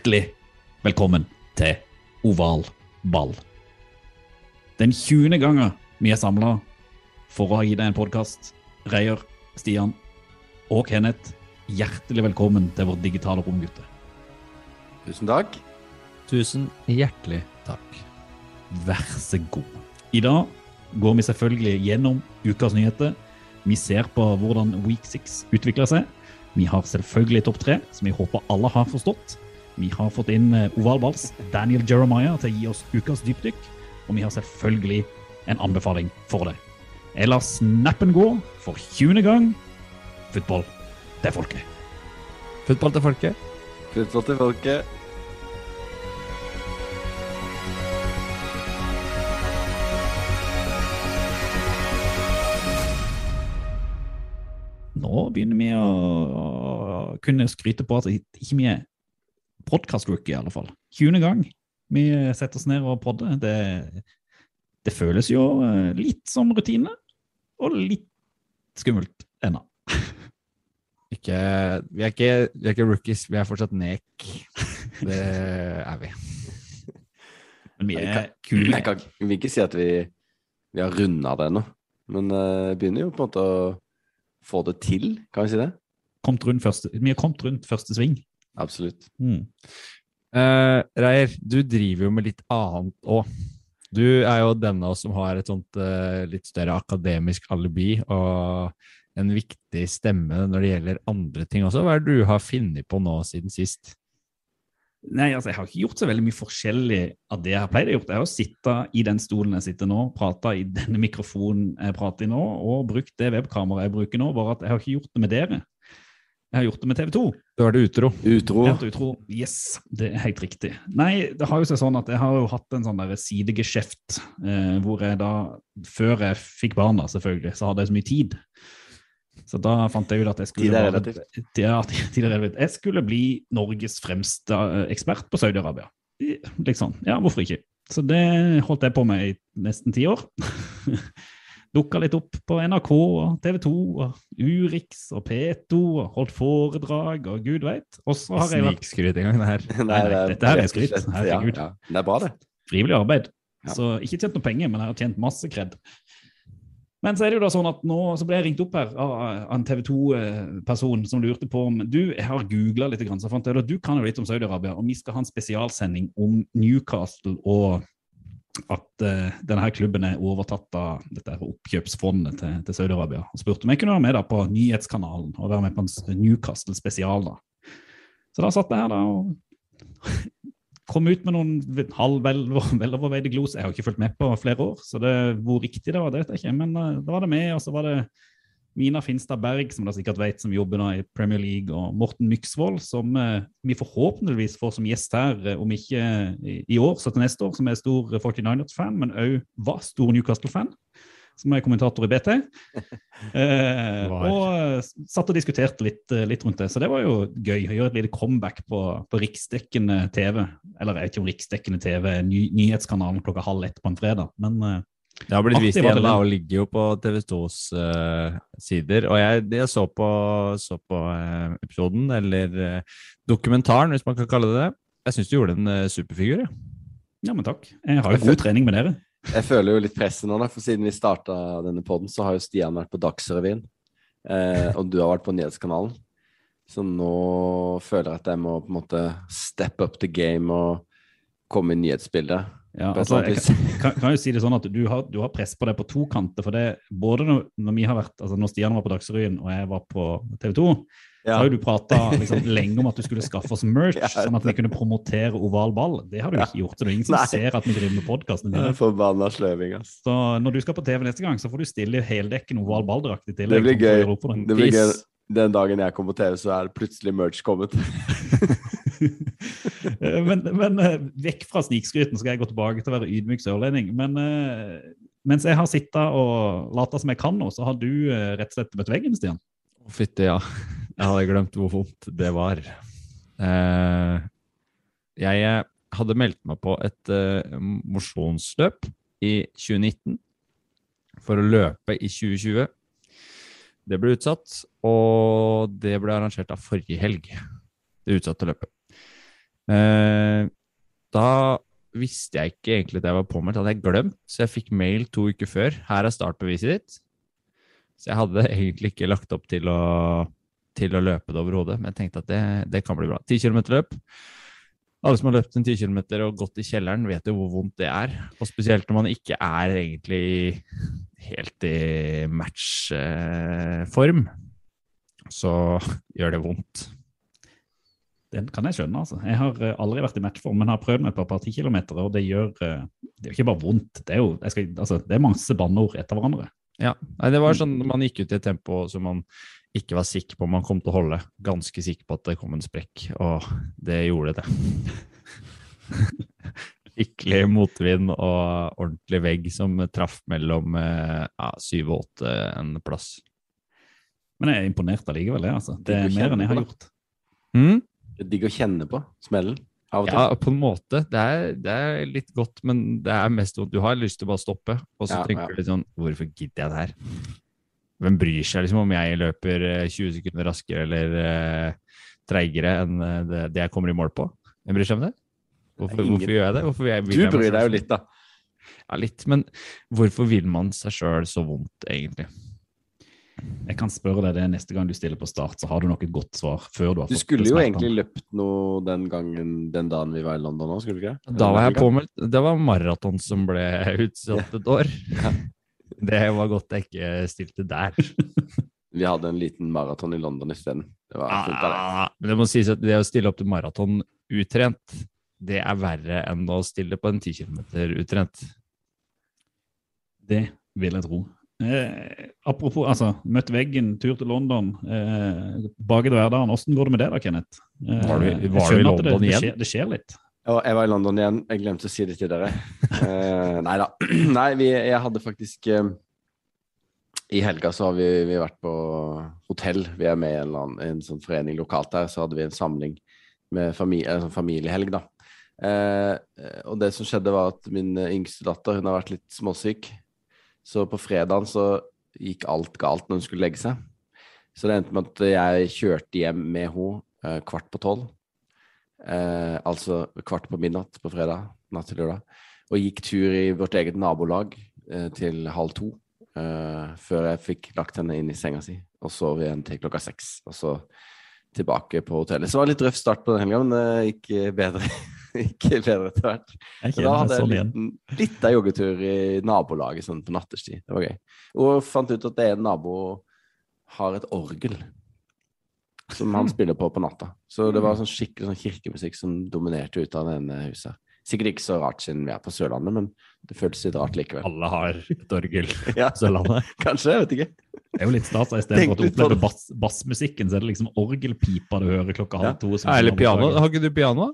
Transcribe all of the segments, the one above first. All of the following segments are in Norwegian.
Hjertelig velkommen til Oval ball. Den 20. gangen vi er samla for å gi deg en podkast. Reier, Stian og Kenneth, hjertelig velkommen til vårt digitale rom, gutter. Tusen takk. Tusen hjertelig takk. Vær så god. I dag går vi selvfølgelig gjennom ukas nyheter. Vi ser på hvordan Week 6 utvikler seg. Vi har selvfølgelig topp tre, som vi håper alle har forstått. Vi har fått inn eh, ovalballs Daniel Jeremiah til å gi oss ukas dypdykk. Og vi har selvfølgelig en anbefaling for det. Jeg lar snappen gå for 20. gang. Fotball, det er folket. Fotball til folket. Fotball til folket. Nå begynner vi å kunne skryte på at ikke vi er podkast-rookie, i alle fall. 20. gang vi setter oss ned og podder. Det, det føles jo eh, litt som rutine, og litt skummelt ennå. Ikke, vi, er ikke, vi er ikke rookies, vi er fortsatt nek. Det er vi. Men vi er kule. jeg kan, jeg vil ikke si at vi, vi har runda det ennå, men uh, begynner jo på en måte å få det til, kan vi si det? Kommet rundt første, vi har kommet rundt første sving. Absolutt. Mm. Uh, Reier, du driver jo med litt annet òg. Du er jo denne av oss som har et sånt uh, litt større akademisk alibi og en viktig stemme når det gjelder andre ting også. Hva er det du har funnet på nå siden sist? Nei, altså, jeg har ikke gjort så veldig mye forskjellig av det jeg har pleid å gjøre. Jeg har sittet i den stolen jeg sitter nå, prata i denne mikrofonen jeg prater i nå, og brukt det webkameraet jeg bruker nå, bare at jeg har ikke gjort det med dere. Jeg har gjort det med TV 2. Da er det utro. Utro. Utro. Yes, det er helt riktig. Nei, det har jo seg sånn at jeg har jo hatt en sånn der sidegeskjeft eh, hvor jeg da, før jeg fikk barna selvfølgelig, så hadde jeg så mye tid. Så da fant jeg ut at jeg skulle Tid er bare- relativt. Ja, tid er relativt. Jeg skulle bli Norges fremste eh, ekspert på Saudi-Arabia. Liksom. Ja, hvorfor ikke? Så det holdt jeg på med i nesten ti år. Dukka litt opp på NRK og TV 2 og Urix og P2 og holdt foredrag og gud veit. Og så har jeg vært Snikskryt engang, det her. Nei, nei, dette her er skryt. Herregud. Ja, ja. Det er bra, det. frivillig arbeid. Ja. Så ikke tjent noe penger, men jeg har tjent masse kred. Men så er det jo da sånn at nå så ble jeg ringt opp her av en TV 2-person som lurte på om Du, jeg har googla litt, grann, så fant jeg ut at du kan jo litt om Saudi-Arabia, og vi skal ha en spesialsending om Newcastle og at uh, denne klubben er overtatt av dette oppkjøpsfondet til, til Saudi-Arabia. Og spurte om jeg kunne være med da på nyhetskanalen og være med på en Newcastle-spesial. da. Så da satt jeg her da og kom ut med noen halvvel veloverveide. Jeg har ikke fulgt med på flere år, så det, hvor riktig det var, det vet jeg ikke. Men uh, da var det med, og så var det Mina Finstad Berg, som dere sikkert vet, som jobber nå i Premier League, og Morten Myksvold, som eh, vi forhåpentligvis får som gjest her, eh, om ikke i, i år, så til neste år, som er stor 49ers-fan, men òg var stor Newcastle-fan. Som er kommentator i BT. Eh, og eh, satt og diskuterte litt, eh, litt rundt det. Så det var jo gøy å gjøre et lite comeback på, på riksdekkende TV. Eller jeg vet ikke om riksdekkende TV er ny, nyhetskanalen klokka halv ett på en fredag, men eh, Det har blitt vist igjen da, og ligger jo på TV2s uh, sider. Og jeg, jeg så på, så på uh, episoden, eller uh, dokumentaren, hvis man kan kalle det det. Jeg syns du gjorde en eh, superfigur. Ja. ja, men takk. Jeg har jo god trening med dere. Jeg føler jo litt presset nå, da, for siden vi starta denne poden, så har jo Stian vært på Dagsrevyen, eh, og du har vært på Nyhetskanalen. Så nå føler jeg at jeg må på en måte step up the game og komme i nyhetsbildet. Ja, altså, jeg kan, kan, jo si det sånn at du har, du har press på deg på to kanter. for det, både når, når vi har vært, altså når Stian var på Dagsrevyen og jeg var på TV 2, så har jo du prata liksom, lenge om at du skulle skaffe oss merch, Ja. sånn at vi kunne promotere oval ball. Det har du ikke gjort. så det er ingen som Nei. ser at vi driver med podkasten. Forbanna sløving, ass. Så når du skal på TV neste gang, så får du stille i heldekken oval balldrakt i tillegg. Det blir gøy. Det blir gøy. Den dagen jeg kommer på TV, så er plutselig merch kommet. Eh, men, men eh, vekk fra snikskryten skal jeg gå tilbake til å være ydmyk sørlending. Men eh, mens jeg har sittet og lata som jeg kan nå, så har du rett og slett møtt veggen, Stian. Å, Fytti, ja. Jeg hadde glemt hvor vondt det var. Jeg hadde meldt meg på et mosjonsløp i 2019 for å løpe i 2020. Det ble utsatt, og det ble arrangert av forrige helg. Det utsatte løpet. Eh, da visste jeg ikke egentlig at jeg var påmeldt, hadde jeg glemt, så jeg fikk mail to uker før. Her er startbeviset ditt. Så jeg hadde egentlig ikke lagt opp til å, til å løpe det overhodet, men jeg tenkte at det, det kan bli bra. 10 km løp. Alle som har løpt en 10 km og gått i kjelleren, vet jo hvor vondt det er. Og spesielt når man ikke er egentlig helt i matchform, så gjør det vondt. Den kan jeg skjønne. altså. Jeg har eh, aldri vært i matchform, men har prøvd meg på et par tikilometer, og det gjør eh, Det er jo ikke bare vondt, det er jo jeg skal, altså, det er masse banneord etter hverandre. Ja, Nei, det var sånn man gikk ut i et tempo som man ikke var sikker på om man kom til å holde. Ganske sikker på at det kom en sprekk, og det gjorde det. Skikkelig motvind og ordentlig vegg som traff mellom eh, ja, syv og åtte en plass. Men jeg er imponert allikevel, jeg. altså. Det er mer enn jeg har gjort. Mm? Det er digg å kjenne på smellen av og til. Ja, på en måte. Det er, det er litt godt, men det er mest vondt. Du har lyst til å bare stoppe, og så Ja, tenker ja. du litt sånn Hvorfor gidder jeg det her? Hvem bryr seg liksom om jeg løper eh, 20 sekunder raskere eller uh, treigere enn eh, det, det jeg kommer i mål på? Hvem bryr seg om det? Hvorfor, Ingen. hvorfor gjør jeg det? Jeg, Du bryr deg jo sånn? litt, da. Ja, litt. Men hvorfor vil man seg sjøl så vondt, egentlig? Jeg kan spørre deg det neste gang du stiller på start, så har du nok et godt svar før du har fått Du skulle jo egentlig løpt noe den gangen, den dagen vi var i London òg, skulle du ikke? Da var jeg påmeldt. Det var maraton som ble utsatt et år. Det var godt jeg ikke stilte der. Vi hadde en liten maraton i London isteden. Det var fullt av det. Ah, men det må sies at det å stille opp til maraton utrent, det er verre enn å stille på en 10 km utrent. Det vil jeg tro. Eh, apropos, altså, møtt veggen, tur til London, eh, til hverdagen. Hvordan går det med det da, Kenneth? Eh, Var du- var du i London det, igjen? skjer, det skjer litt. Ja, jeg var i London igjen. Jeg glemte å si det til dere. Eh, nei da. Nei, vi, jeg hadde faktisk eh, I helga så har vi, vi vært på hotell. Vi er med i en, eller annen, en sånn forening lokalt her. Så hadde vi en samling med familie, en sånn familiehelg, da. Eh, og det som skjedde, var at min eh, yngste datter hun har vært litt småsyk. Så på fredagen så gikk alt galt når hun skulle legge seg. Så det endte med at jeg kjørte hjem med henne eh, kvart på tolv. Eh, altså kvart på midnatt på fredag, natt til lørdag. Og gikk tur i vårt eget nabolag eh, til halv to. eh, før jeg fikk lagt henne inn i senga si. Og sov igjen til klokka seks. Og så tilbake på hotellet. Så det var en litt røff start på den helga, men det gikk eh, bedre. gikk bedre etter hvert. Da hadde jeg sånn liten, liten joggetur i nabolaget sånn på nattestid. Det var gøy. Og fant ut at det er en nabo har et orgel som han spiller på på natta. Så det var sånn skikkelig sånn kirkemusikk som dominerte ut av denne huset. Sikkert ikke så rart siden vi er på Sørlandet, men det føles litt rart likevel. Alle har et orgel Ja, på Sørlandet. kanskje, jeg vet ikke. Det er jo litt stas. Istedenfor at du opplever det. bass, bassmusikken, så er det liksom orgelpipa du hører klokka halv Ja. to. som Ja, eller er piano. Har ikke du piano?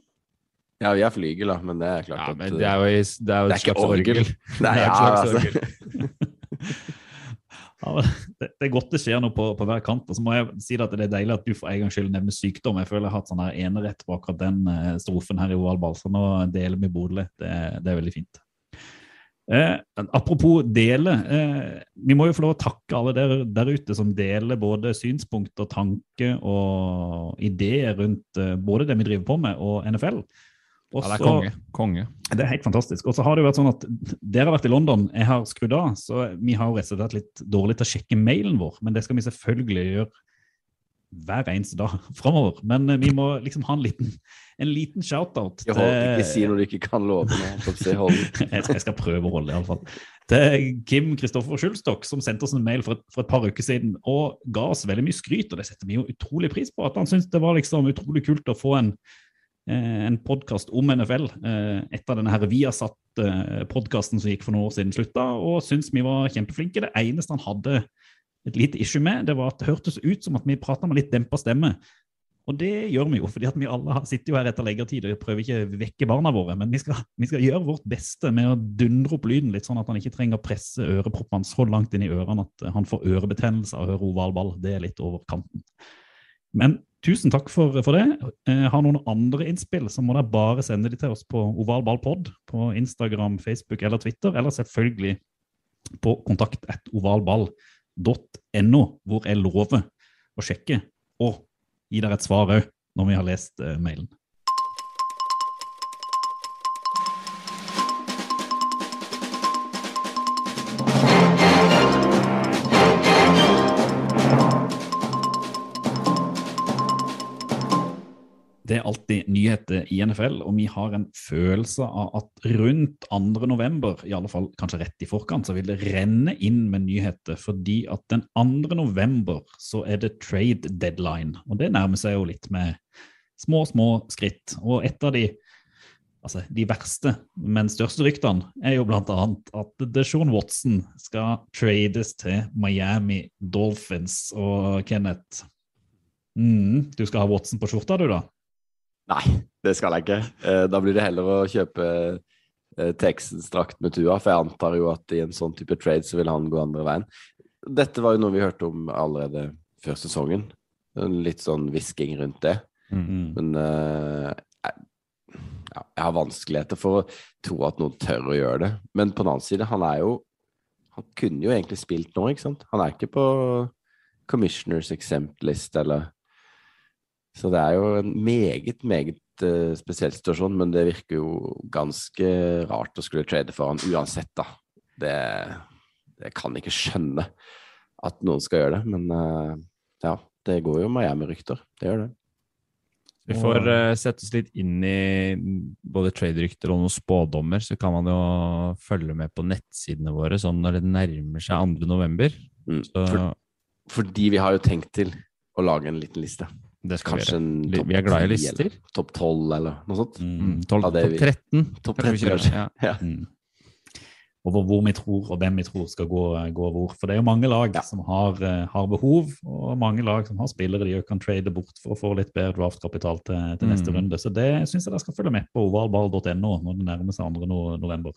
Ja, vi er flygel, da, men det er klart Ja, at men det er jo, det er jo det er ikke slags orgel. orgel. Nei, Det er ja, altså. orgel. Ja, det, det er godt det skjer noe på, på hver kant. Og så må jeg si at det er deilig at du for en gangs skyld nevner sykdom. Jeg føler jeg har hatt sånn her enerett på akkurat den eh, strofen her i ovalball, så nå deler vi Bodø. Det, det er veldig fint. Eh, apropos dele. Eh, vi må jo få lov å takke alle der, der ute som deler både synspunkter, tanke og ideer rundt eh, både det vi driver på med, og NFL. Ja, det er konge. Konge. det er helt fantastisk. Og så har det jo vært sånn at dere har vært i London, jeg har skrudd av, så vi har jo rett og slett litt dårlig til å sjekke mailen vår, men det skal vi selvfølgelig gjøre hver eneste dag framover. Men eh, vi må liksom ha en liten, en liten shout-out Jeg håper ikke si noe du ikke kan love nå. jeg skal, prøve å holde, iallfall. Til Kim Kristoffer Schulstok, som sendte oss en mail for et, for et par uker siden og ga oss veldig mye skryt, og det setter vi jo utrolig pris på. At han syntes det var liksom utrolig kult å få en, en podkast om NFL eh, etter denne her Viasat-podkasten som gikk for noen år siden slutta, og syntes vi var kjempeflinke. Det eneste han hadde et lite issue med, det var at det hørtes ut som at vi prata med litt dempa stemme. Og det gjør vi jo, fordi at vi alle sitter jo her etter leggetid og prøver ikke å vekke barna våre. Men vi skal, vi skal gjøre vårt beste med å dundre opp lyden litt, sånn at han ikke trenger å presse øreproppene så langt inn i ørene at han får ørebetennelse av å høre ovalball. Det er litt over kanten. Men tusen takk for, for det. Eh, har noen andre innspill, så må dere bare sende de til oss på ovalballpod på Instagram, Facebook eller Twitter, eller selvfølgelig på kontakt at ovalball.no, hvor jeg lover å sjekke og gi dere et svar òg når vi har lest eh, mailen. Alltid nyheter i NFL, og vi har en følelse av at rundt 2. november, i alle fall kanskje rett i forkant, så vil det renne inn med nyheter, fordi at den 2. november så er det trade deadline, og det nærmer seg jo litt med små, små skritt. Og et av de altså de verste, men største ryktene er jo annet at Deshaun Watson skal trades til Miami Dolphins. Og Kenneth, mm, du skal ha Watson på skjorta, du da? Nei, det skal jeg ikke. Eh, Da blir det heller å kjøpe eh, Texans drakt med Tua, for jeg antar jo at i en sånn type trade så vil han gå andre veien. Dette var jo noe vi hørte om allerede før sesongen. Litt sånn hvisking rundt det. Mm. Men uh, jeg, ja, jeg har vanskeligheter for å tro at noen tør å gjøre det. Men på den annen side, han er jo Han kunne jo egentlig spilt nå, ikke sant? Han er ikke på Commissioners exempt list eller Så det er jo en meget, meget eh, spesiell situasjon, men det virker jo ganske rart å skulle trade for han uansett, da. Det, det kan jeg ikke skjønne at noen skal gjøre det, men eh, ja. Det går jo Miami-rykter. Det gjør det. Vi får uh, sette oss litt inn i både trade-rykter og noen spådommer, så kan man jo følge med på nettsidene våre sånn når det nærmer seg 2. november. Mm. Så For, fordi vi har jo tenkt til å lage en liten liste. Det skal vi Kanskje gjøre. Li- Vi er glad i 10 lister. Topp 12 eller noe sånt. Mm. Ja, Topp 13. Topp 13 kanskje. Ja. Ja. Mm. Og hvor, vi tror og hvem vi tror skal gå, gå hvor. For det er jo mange lag Ja. som har, eh, har behov, og mange lag som har spillere de kan trade bort for å få litt bedre draftkapital til, til neste Mm. runde. Så det syns jeg dere skal følge med på ovalball.no når det nærmer seg 2. no- november.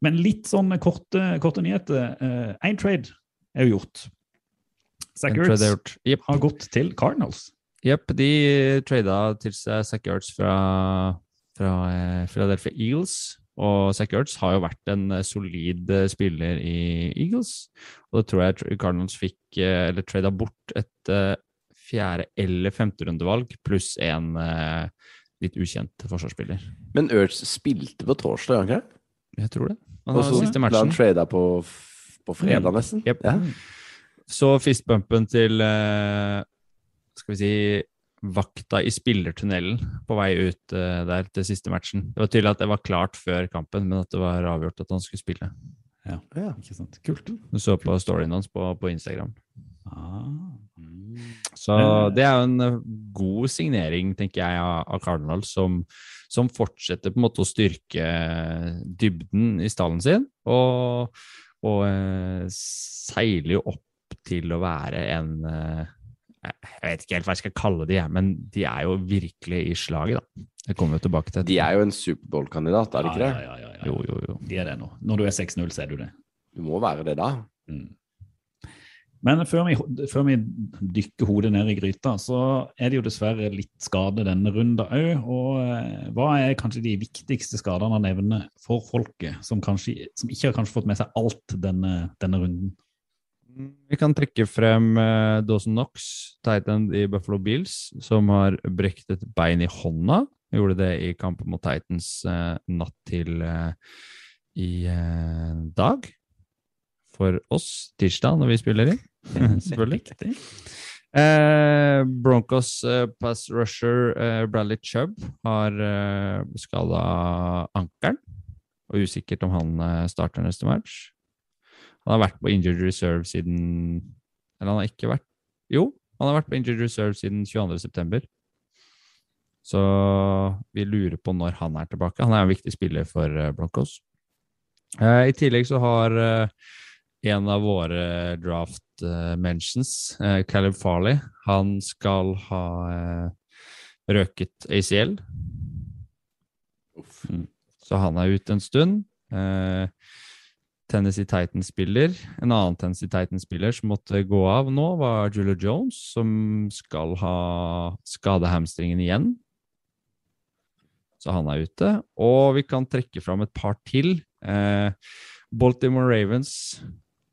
Men litt sånn korte, korte nyheter. Én trade er jo gjort. Ertz er har gått til Cardinals. Jepp, de trada til seg Zack Ertz fra, fra eh, Philadelphia Eagles. Og Zack Ertz har jo vært en eh, solid eh, spiller i Eagles. Og det tror jeg Cardinals fikk, eller trada bort et fjerde- eller femterundevalg pluss en litt ukjent forsvarsspiller. Men Urge spilte på torsdag, ikke? Jeg tror det. Han Og har så siste ble han matchen. trada på, på fredag, nesten. Jep. Ja. Så fistbumpen til eh, skal vi si vakta i spillertunnelen på vei ut eh, der til siste matchen. Det var tydelig at det var klart før kampen, men at det var avgjort at han skulle spille. Ja. Ikke sant? Kult. Du så på storyen hans på, på Instagram. Ah. Så Eh. det er jo en god signering, tenker jeg, av, Cardinal, som, som fortsetter på en måte å styrke dybden i stallen sin, og, og eh, seiler jo opp til å være en eh, Jeg vet ikke helt hva jeg skal kalle de, men de er jo virkelig i slaget, da. Det kommer jo tilbake til De er jo en Superbowl-kandidat, er de ikke det? Ja, ja, ja, ja. Jo, jo, jo. De er det nå. Når du er 6-0, så er du det. Du må være det da. Mm. Men før vi, før vi dykker hodet ned i gryta, så er det jo dessverre litt skade denne runden òg. Og eh, hva er kanskje de viktigste skadene å nevne for folket, som, kanskje, som ikke har kanskje fått med seg alt denne, denne runden? Vi kan trekke frem eh, Dawson Knox, Titan i Buffalo Bills, som har brekt et bein i hånda. Gjorde det i kampen mot Titans eh, natt til eh, i eh, dag. For oss tirsdag, når vi spiller inn. Selvfølgelig. Eh, Broncos eh, pass rusher Bradley Chubb har eh, skada ankelen. Og usikkert om han starter neste match. Han har vært på injured reserve siden Eller han har ikke vært Jo, han har vært på injured reserve siden 22.9. Så vi lurer på når han er tilbake. Han er en viktig spiller for eh, Broncos. Eh, I tillegg så har eh, en av våre draft eh, mentions, Caleb Farley, han skal ha røket ACL. Mm. Så han er ute en stund. Eh, Tennessee Titans-spiller. En annen Tennessee Titans-spiller som måtte gå av nå, var Julia Jones, som skal ha skadehamstringen igjen. Så han er ute. Og vi kan trekke fram et par til. Eh, Baltimore Ravens,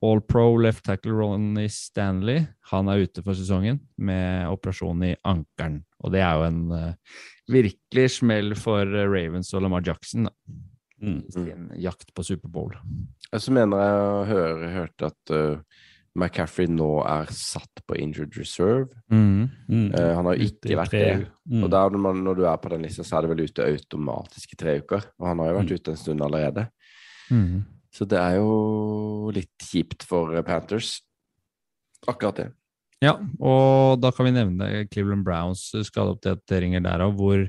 All Pro left tackle Ronny Stanley, han er ute for sesongen med operasjon i ankelen. Og det er jo en eh, virkelig smell for eh, Ravens og Lamar Jackson. Da. Mm. sin jakt på Superbowl. Jeg så mener jeg å høre, hørte at uh, McCaffrey nå er satt på injured reserve. Mm. Mm. Uh, han har jo Ute ikke vært det. Mm. Og der, når, man, når du er på den lista, så er det vel ute automatisk i tre uker. Og han har jo vært Mm. ute en stund allerede. Mm. Så det er jo litt kjipt for eh, Panthers. Akkurat det. Ja, og da kan vi nevne Cleveland Browns skadeoppdateringer derav, hvor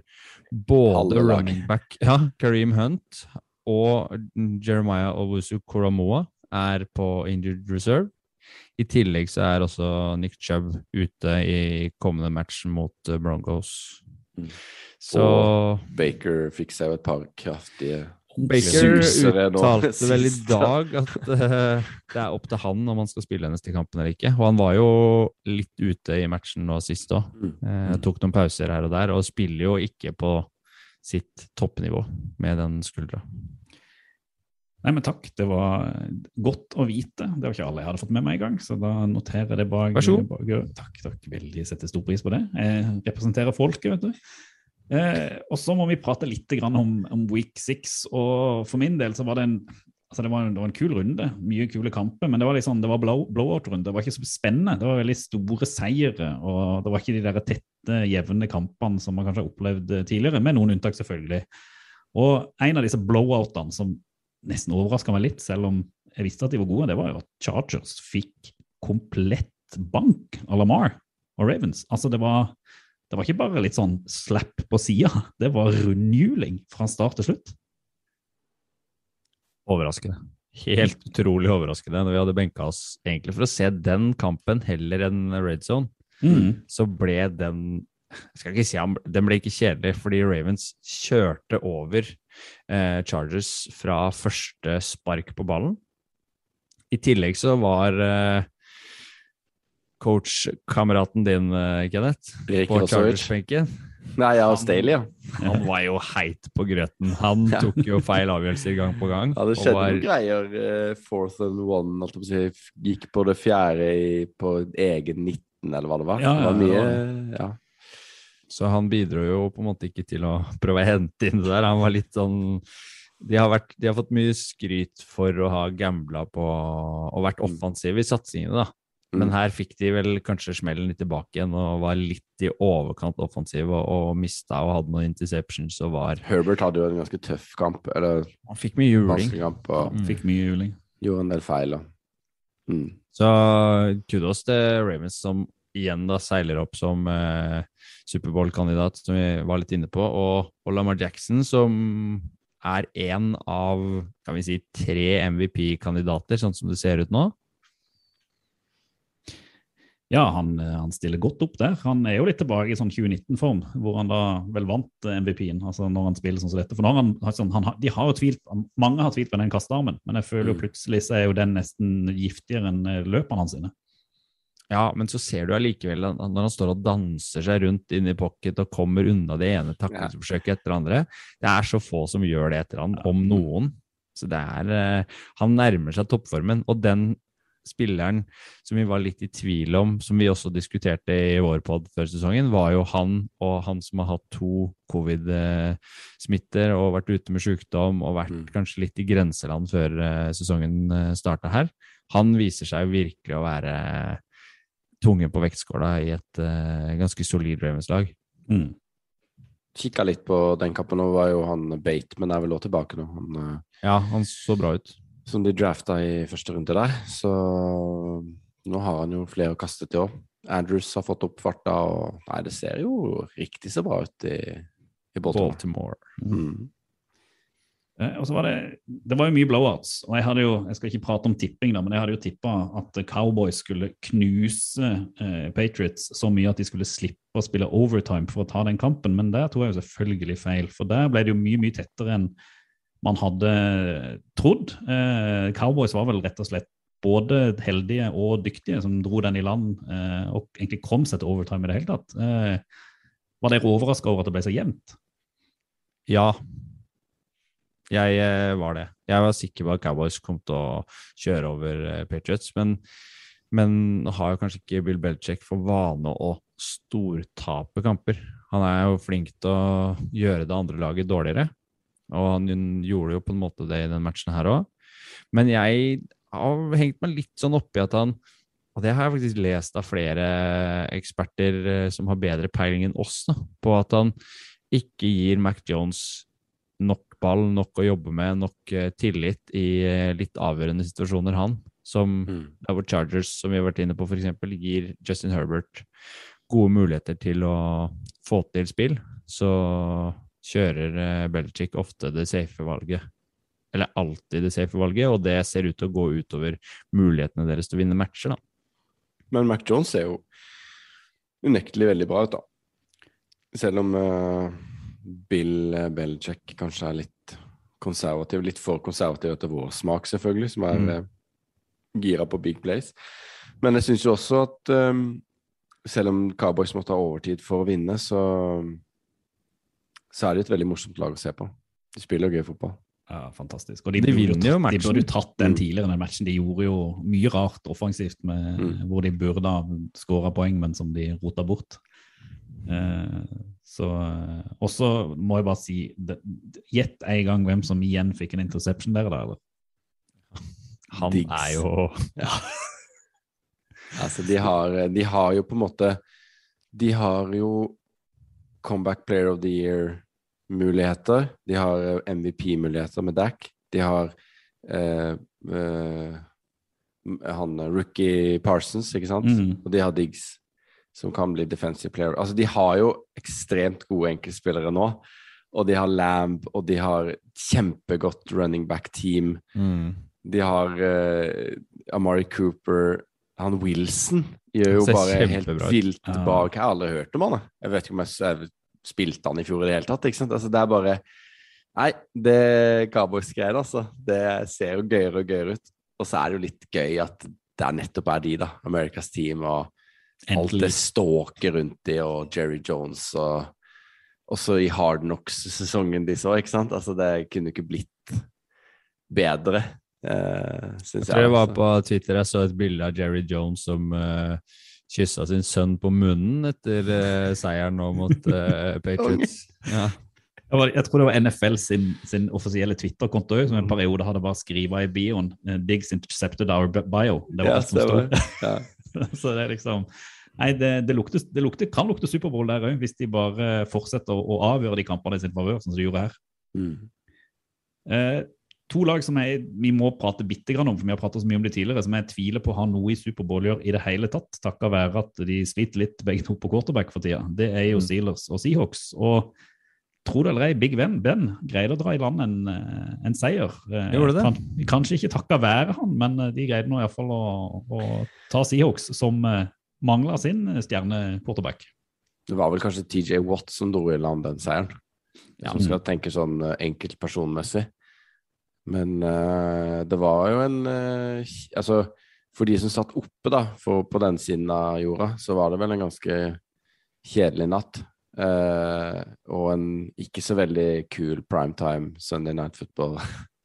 både running back ja, Kareem Hunt og Jeremiah Owusu Koramoa er på injured reserve. I tillegg så er også Nick Chubb ute i kommende match mot eh, Broncos. Mm. Så Baker fikk seg jo et par kraftige Baker uttalte vel i dag at uh, det er opp til han om han skal spille neste kampen eller ikke. Og han var jo litt ute i matchen nå sist òg. Mm. Eh, tok noen pauser her og der, og spiller jo ikke på sitt toppnivå med den skuldra. Nei, men takk. Det var godt å vite. Det var ikke alle jeg hadde fått med meg engang, så da noterer jeg det bak. Vær så god. Takk, takk. Veldig setter stor pris på det. Jeg representerer folket, vet du. Eh, og så må vi prate litt om, om week six. Og for min del så var det en altså det var, det var en kul runde. Mye kule kamper, men det var sånn, det var blow, blowout-runde. Det var ikke så spennende. Det var veldig store seire, og det var ikke de der tette, jevne kampene som man kanskje har opplevd tidligere, med noen unntak selvfølgelig. Og en av disse blowoutene som nesten overraska meg litt, selv om jeg visste at de var gode, det var jo at Chargers fikk komplett bank av Lamar og Ravens. Altså, det var, det var ikke bare litt sånn slapp på sida, det var rundhjuling fra start til slutt. Overraskende. Helt utrolig overraskende. Når vi hadde benka oss egentlig for å se den kampen heller enn Red Zone, så ble den jeg skal ikke si han, Den ble ikke kjedelig, fordi Ravens kjørte over eh, Chargers fra første spark på ballen. I tillegg så var eh, coach-kameraten din, eh, Kenneth, på. Chargers-benken. Nei, ja, Staley, ja. Han var jo heit på grøten. Han tok jo feil avgjørelser gang på gang. Ja, det skjedde var- noen greier. eh, fourth and one, alt jeg på si. Gikk på det fjerde i, på egen 19, eller hva det var. Ja, det var ja, mye, ja. Så han bidro jo på en måte ikke til å prøve å hente inn det der. Han var litt sånn De har, vært, de har fått mye skryt for å ha gambla på og vært offensive i satsingene, da. Men Mm. her fikk de vel kanskje smellen litt tilbake igjen og var litt i overkant offensive og, og mista og hadde noen interceptions og var Herbert hadde jo en ganske tøff kamp, eller Han fikk mye juling. kamp, og Mm. Fikk mye juling. gjorde en del feil. Og. Mm. Så kudos til Ravens som igjen da seiler opp som eh, Superbowl-kandidat, som vi var litt inne på, og, og Lamar Jackson som er en av kan vi si, tre MVP-kandidater, sånn som det ser ut nå. Ja, han, eh, han stiller godt opp der. Han er jo litt tilbake i sånn 2019-form, hvor han da vel vant eh, MVP-en. altså når han spiller sånn som dette. For når han, altså, han, de har jo tvilt, Mange har tvilt på den kastearmen, men jeg føler jo Mm. plutselig så er jo den nesten giftigere enn eh, løpene hans sine. Ja, men så ser du allikevel når han står og danser seg rundt inne i pocket og kommer unna det ene taklingsforsøket etter det andre. Det er så få som gjør det etter han, om noen. Så det er Han nærmer seg toppformen. Og den spilleren som vi var litt i tvil om, som vi også diskuterte i vår pod før sesongen, var jo han og han som har hatt to covid-smitter og vært ute med sykdom og vært Mm. kanskje litt i grenseland før eh, sesongen starta her. Han viser seg virkelig å være tunge på vektskåla i et uh, ganske solid Ravens-lag. Mm. Kikka litt på den kampen, nå var jo han Bateman er vel også tilbake nå. Han, uh... Ja, han så bra ut. Som de drafta i første runde der. Så nå har han jo flere å kaste til òg. Andrews har fått opp farta, og Nei, det ser jo riktig så bra ut i, i Baltimore. Baltimore. Mm. Eh, Og så var det, det var jo mye blowouts, og jeg hadde jo, jeg skal ikke prate om tipping, da, men jeg hadde jo tippa at Cowboys skulle knuse eh, Patriots så mye at de skulle slippe å spille overtime for å ta den kampen, men der tok jeg jo selvfølgelig feil, for der ble det jo mye, mye tettere enn man hadde trodd. Eh, Cowboys var vel rett og slett både heldige og dyktige som dro den i land eh, og egentlig kom seg til overtime i det hele tatt. Eh, var dere overraska over at det ble så jevnt? Ja, jeg var det. Jeg var sikker på at Cowboys kom til å kjøre over Patriots, men, men har kanskje ikke Bill Belichick for vane å stortape kamper. Han er jo flink til å gjøre det andre laget dårligere, og han gjorde jo på en måte det i den matchen her òg. Men jeg har hengt meg litt sånn oppi at han og det har jeg faktisk lest av flere eksperter eh, som har bedre peiling enn oss, da, på at han ikke gir Mac Jones nok ball, nok å jobbe med, nok eh, tillit i eh, litt avgjørende situasjoner, han. Som Mm. der hvor Chargers, som vi har vært inne på, f.eks., gir Justin Herbert gode muligheter til å få til spill, så kjører eh, Belichick ofte det safe valget. Eller alltid det safe valget, og det ser ut til å gå utover mulighetene deres til å vinne matcher, da. Men Mac Jones ser jo unektelig veldig bra ut, da. Selv om uh, Bill Belichick kanskje er litt konservativ, litt for konservativ etter vår smak, selvfølgelig, som er Mm. eh, gira på big place. Men jeg syns jo også at um, selv om Cowboys måtte ha overtid for å vinne, så, så er det et veldig morsomt lag å se på. De spiller gøy fotball. Ja, fantastisk. Og de, De burde vinner jo tatt, de burde jo tatt den Mm. tidligere, den matchen. De gjorde jo mye rart offensivt med, Mm. hvor de burde ha skåra poeng, men som de rota bort. Eh, så eh, Og så må jeg bare si Gjett en gang hvem som igjen fikk en interception der, da? eller? Han Diggs. er jo Altså, de har, de har jo på en måte De har jo Comeback Player of the Year-muligheter. De har eh, MVP-muligheter med Dac. De har eh, eh, han eh, rookie Parsons, ikke sant? Mm. Og de har Diggs, som kan bli defensive player. Altså, de har jo ekstremt gode enkeltspillere nå. Og de har Lamb, og de har kjempegodt running back-team. mm. De har eh, Amari Cooper Han Wilson gjør jo bare helt ut. vilt Ja. bak. Jeg har aldri hørt om han. jeg. Jeg vet ikke om jeg, jeg spilte han i fjor i det hele tatt. ikke sant? Altså, det er bare Nei, det Cowboys-greiene, altså. Det ser jo gøyere og gøyere ut. Og så er det jo litt gøy at det er nettopp er de, da. Americas team og alt det ståket rundt de, og Jerry Jones og også i Hard Knocks-sesongen de så, ikke sant? Altså, det kunne ikke blitt bedre, uh, Jeg jeg. tror det var på Twitter jeg så et bilde av Jerry Jones som uh, kyssa sin sønn på munnen etter uh, seieren nå mot uh, Patriots. Ja. Var, jeg tror det var NFL sin, sin offisielle Twitter-konto som en periode hadde bare skriva i bioen eh, 'Diggs intercepted our bio'. Det var Ja, alt som stod. Ja. Så det er liksom Nei, det, det, lukter, det lukter, kan lukte Superbowl der òg, hvis de bare fortsetter å, å avgjøre de kampene i sin favør, sånn som de gjorde her. Mm. Eh, to lag som jeg, vi må prate bitte grann om, for vi har pratet så mye om det tidligere, som jeg tviler på har noe i Superbowl å gjøre i det hele tatt, takket være at de sliter litt begge to på quarterback for tida. Det er jo Mm. Steelers og Seahawks. Og tro det eller ei, Big Ben, ben greide å dra i land en, eh, en seier. Eh, Gjorde det? Kan, kanskje ikke takka være han, men eh, de greide nå iallfall å, å ta Seahawks, som mangla sin stjerne quarterback. Det var vel kanskje TJ Watt som dro i land den seieren. Ja. Som skal tenke sånn enkeltpersonmessig. Men uh, det var jo en uh, Altså, for de som satt oppe, da, for, på den siden av jorda, så var det vel en ganske kjedelig natt. Uh, og en ikke så veldig kul primetime Sunday Night Football.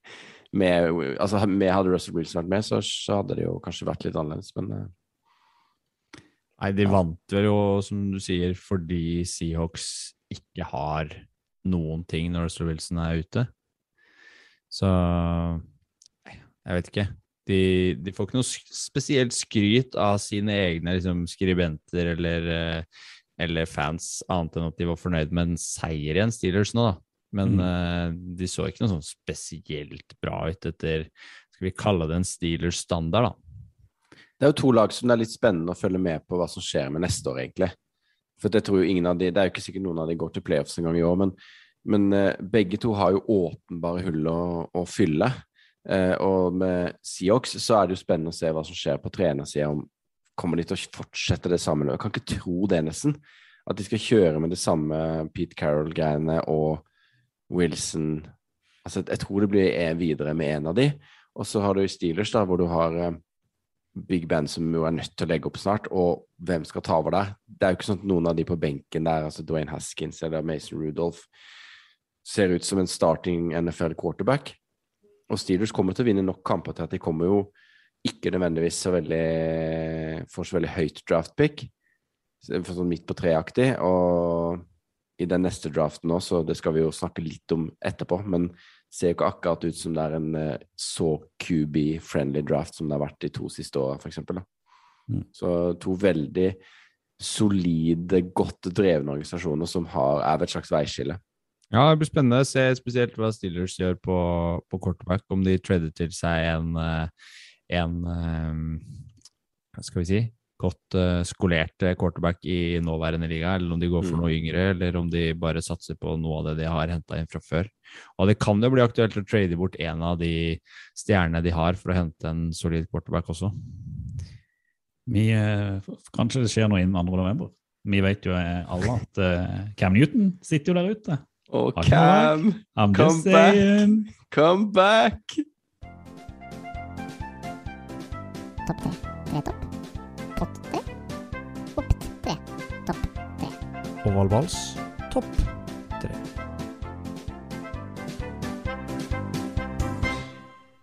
med, altså, med Hadde Russell Wilson vært med, så, så hadde det jo kanskje vært litt annerledes, men Nei, de vant vel jo, som du sier, fordi Seahawks ikke har noen ting når Russell Wilson er ute. Så jeg vet ikke. de, de får ikke noe spesielt skryt av sine egne liksom, skribenter eller, eh, eller fans, annet enn at de var fornøyd med en seier igjen, Steelers nå, da. Men Mm. uh, de så ikke noe sånn spesielt bra ut etter Skal vi kalle det en Steelers-standard, da. Det er jo to lag som det er litt spennende å følge med på hva som skjer med neste år, egentlig. For jeg tror jo ingen av de, Det er jo ikke sikkert noen av de går til playoffs en gang i år, men, men eh, begge to har jo åpenbare hull å, å fylle. Eh, og med Seahawks så er det jo spennende å se hva som skjer på trenersida. Kommer de til å fortsette det samme? Jeg kan ikke tro det, nesten. At de skal kjøre med det samme Pete Carroll-greiene og Wilson Altså, jeg tror det blir en videre med en av de. Og så har du Steelers, da, hvor du har eh, Big Ben som jo er nødt til å legge opp snart, og hvem skal ta over der? Det er jo ikke sånn at noen av de på benken der, altså Dwayne Haskins eller Mason Rudolph, ser ut som en starting NFL quarterback. Og Steelers kommer til å vinne nok kamper til at de kommer jo ikke nødvendigvis så veldig får så veldig høyt draft pick, for sånn midt på treaktig, og i den neste draften òg, så det skal vi jo snakke litt om etterpå, men ser jo ikke akkurat ut som det er en eh, så QB-friendly draft som det har vært de to siste åra, f.eks. Mm. Så to veldig solide, godt drevne organisasjoner som har, er ved et slags veiskille. Ja, det blir spennende å se spesielt hva Steelers gjør på, på quarterback. Om de trader til seg en, eh, en eh, hva skal vi si, godt eh, skolert quarterback i nåværende liga, eller om de går for Mm. noe yngre, eller om de bare satser på noe av det de har henta inn fra før. Og det kan jo bli aktuelt å trade bort en av de stjernene de har, for å hente en solid quarterback også. Vi, kanskje det skjer noe innen 2. november. Vi vet jo alle at Cam Newton sitter jo der ute. Og Cam, I'm Come just saying. come back! Topp tre. Tre topp. Pott tre. Opp tre. Topp tre. Ovalvals, topp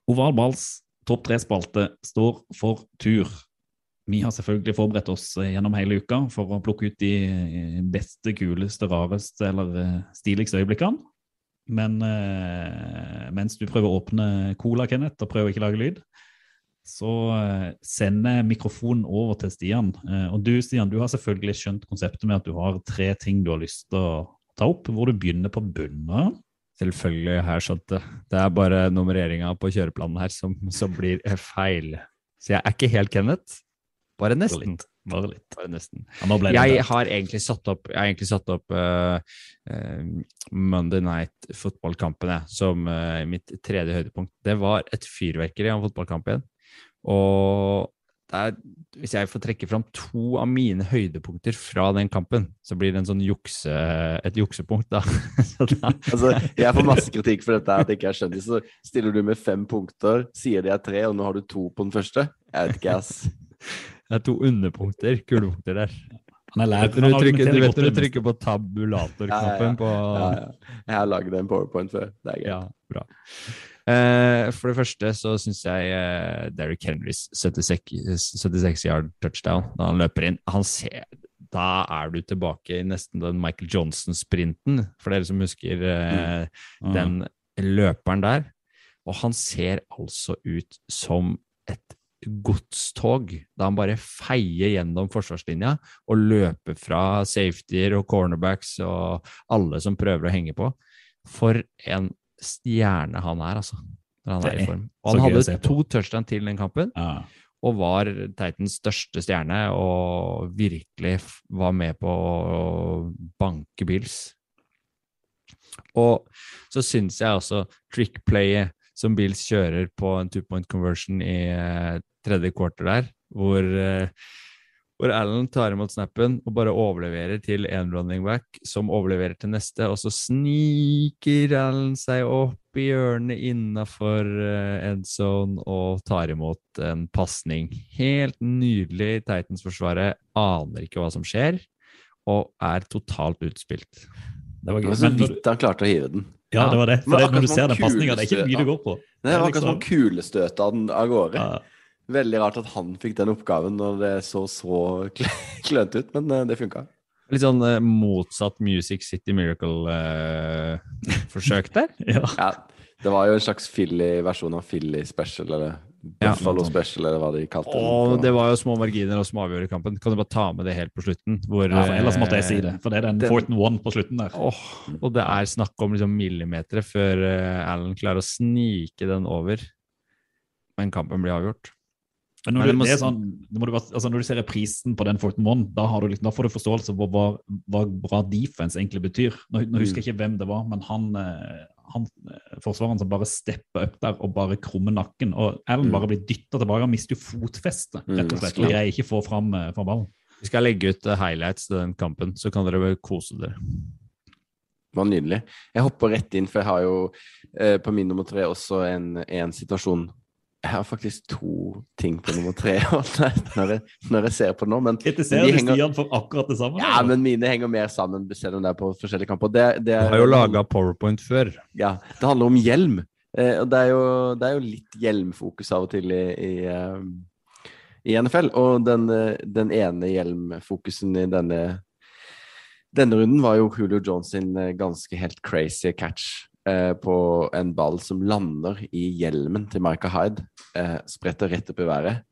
Oval Balls topp tre-spalte står for tur. Vi har selvfølgelig forberedt oss eh, gjennom hele uka for å plukke ut de eh, beste, kuleste, rareste eller eh, stiligste øyeblikkene. Men eh, mens du prøver å åpne cola, Kenneth, og prøver ikke å lage lyd, så sender jeg mikrofonen over til Stian. Og du, Stian, du har selvfølgelig skjønt konseptet med at du har tre ting du har lyst til å ta opp, hvor du begynner på bunnen. Selvfølgelig har jeg skjønt det. Det er bare nummereringa på kjøreplanen her som, som blir feil. Så jeg er ikke helt Kenneth. Bare Bare nesten. litt. Bare litt. Bare nesten. Ja, nå ble det Jeg det. har egentlig satt opp, jeg har egentlig satt opp uh, uh, Monday Night fotballkampen som uh, mitt tredje høydepunkt. Det var et fyrverkeri av fotballkampen. Og det er, hvis jeg får trekke fram to av mine høydepunkter fra den kampen, så blir det en sånn jukse, et juksepunkt, da. Da Altså, jeg får masse kritikk for dette, at jeg ikke har skjønt det. Så stiller du med fem punkter, sier de er tre, og nå har du to på den første. Jeg vet ikke, ass. Det er to underpunkter, kulepunkter der. Han er lært. Vet du, trykker, du vet når du trykker på tabulator-knappen på Ja, ja. Jeg har lagd en powerpoint før. Det er greit. Ja, bra. Eh, for det første så syns jeg eh, Derrick Henrys 76, 76 yard touchdown da han løper inn han ser, Da er du tilbake i nesten den Michael Johnson-sprinten, for dere som husker eh, Mm. den løperen der. Og han ser altså ut som et godstog, da han bare feier gjennom forsvarslinja og løper fra safetyer og cornerbacks og alle som prøver å henge på. For en stjerne han er, altså. Når han er i form. Og han hadde to touchdown til den kampen, Ja. og var Titans største stjerne, og virkelig var med på å banke Bills. Og så syns jeg også trickplayet som Bills kjører på en two point conversion i eh, tredje quarter der, hvor, eh, hvor Allen tar imot snappen og bare overleverer til en running back, som overleverer til neste, og så sniker Allen seg opp i hjørnet innafor uh, endzone og tar imot en pasning. Helt nydelig. Titans-forsvaret aner ikke hva som skjer, og er totalt utspilt. Det var Det var så vidt han klarte å hive den. Ja, det var det. For det, når du ser den pasninga, det er ikke mye du går på. Nei, Det var akkurat som liksom- kulestøta den av gårde. Ja, Veldig rart at han fikk den oppgaven når det så så kl- klønete ut, men eh, det funka. Litt sånn eh, motsatt Music City Miracle-forsøk der. ja. Ja, det var jo en slags Philly versjon av Philly Special, eller Buffalo ja. Special, eller hva de kalte Og på- det var jo små marginer og som avgjorde kampen. Kan du bare ta med det helt på slutten? Hvor, Ja, for ellers måtte jeg si eh, det, for det er den Den- fourth and one på slutten der. Åh, og det er snakk om liksom millimeter før eh, Allen klarer å snike den over. Men kampen blir avgjort. Men når, du, må det er sånn, det må du bare, altså når du ser reprisen på den fourth and one, da, har du liksom, da får du forståelse for hva, hva bra defense egentlig betyr. Nå, nå husker jeg ikke hvem det var, men han, eh, han eh, forsvareren som bare stepper opp der og bare krummer nakken. Og Allen Mm. bare blir dytta tilbake. Han mister jo fotfestet, rett og Mm, slett. Og greier ikke få fram, eh, fram ballen. Vi skal legge ut eh, highlights til den kampen, så kan dere kose dere. Det var nydelig. Jeg hopper rett inn, for jeg har jo eh, på min nummer tre også en, en situasjon. Jeg har faktisk to ting på nummer tre når jeg, når jeg ser på det nå, men Kritiserer de du henger- Stian for akkurat det samme? Ja, eller? men mine henger mer sammen, selv om det er på forskjellige kamper. Det, det Du er, har jo laga powerpoint før. Ja, det handler om hjelm. Eh, og det er, jo, det er jo litt hjelmfokus av og til i, i, eh, i NFL. Og den, eh, den ene hjelmfokusen i denne, denne runden var jo Julio Jones sin eh, ganske helt crazy catch eh, på en ball som lander i hjelmen til Micah Hyde. Eh, spretter rett opp i været.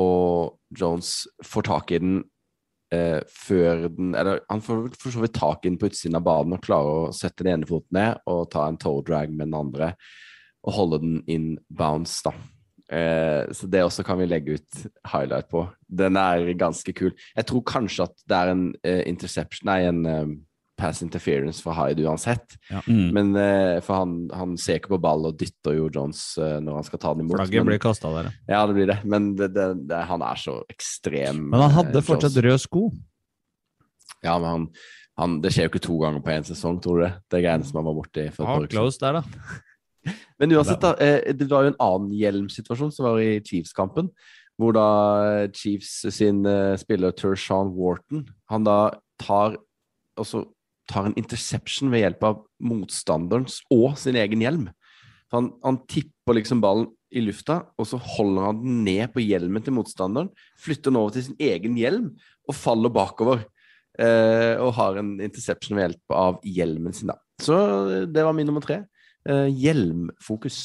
Og Jones får tak i den eh, før den Eller han får for så vidt tak i den på utsiden av banen og klarer å sette den ene foten ned og ta en toe drag med den andre og holde den in bounce, da. Eh, så det også kan vi legge ut highlight på. Den er ganske kul. Jeg tror kanskje at det er en eh, interception, nei, en eh, pass interference for Hyde uansett. Mm. Men uh, For han, han ser ikke på ball og dytter jo Jones uh, når han skal ta den imot. Flagget men- blir kasta der. ja. Ja, det blir det. Men det, det, det, han er så ekstrem. Men han hadde eh, fortsatt Jones. rød sko. Ja, men han, han, det skjer jo ikke to ganger på én sesong, tror du det? Det er greiene som han var borti for Ja, close der, da. Men uansett, da, det var jo en annen hjelmsituasjon som var i Chiefs-kampen. Hvor da Chiefs sin spiller Tershawn Wharton Han da tar også tar en interception ved hjelp av motstanderens og sin egen hjelm. Han, han tipper liksom ballen i lufta, og så holder han den ned på hjelmen til motstanderen. Flytter den over til sin egen hjelm og faller bakover. Eh, og har en interception ved hjelp av hjelmen sin, da. Så eh, det var min nummer tre. Eh, hjelmfokus.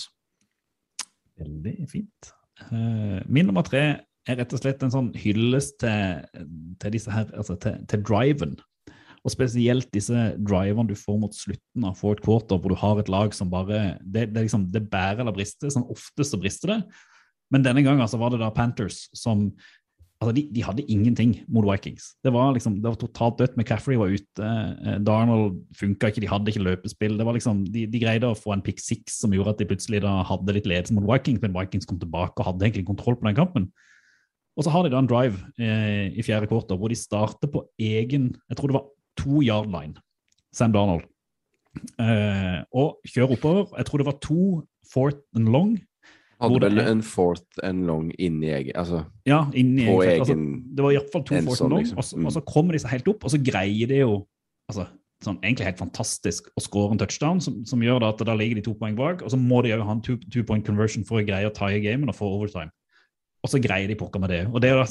Veldig fint. Eh, min nummer tre er rett og slett en sånn hyllest til, til disse her, altså til, til driven. Og spesielt disse driverne du får mot slutten av fourth quarter, hvor du har et lag som bare Det, det, liksom, det bærer eller brister. Sånn oftest så brister det. Men denne gangen så var det da Panthers som altså de, de hadde ingenting mot Vikings. Det var liksom, det var totalt dødt. McCaffrey var ute. eh, Darnold funka ikke, de hadde ikke løpespill. Det var liksom, de, de greide å få en pick six som gjorde at de plutselig da hadde litt ledelse mot Vikings, men Vikings kom tilbake og hadde egentlig kontroll på den kampen. Og så har de da en drive eh, i fjerde kvartal hvor de starter på egen Jeg tror det var to yard line, Sam Darnold. Eh, og kjører oppover. Jeg tror det var to fourth and long. Hadde vel en fourth and long inni egen Altså Ja, inni på egen, altså, Det var iallfall to fourth and long, liksom. og, så, Mm. og så kommer de seg helt opp, og så greier de jo altså, sånn, egentlig helt fantastisk å score en touchdown, som, som gjør da at da ligger de to poeng bak, og så må de òg ha en two, two point conversion for å greie å tie gamen og få overtime. Og så greier de pokker med det. Og det å da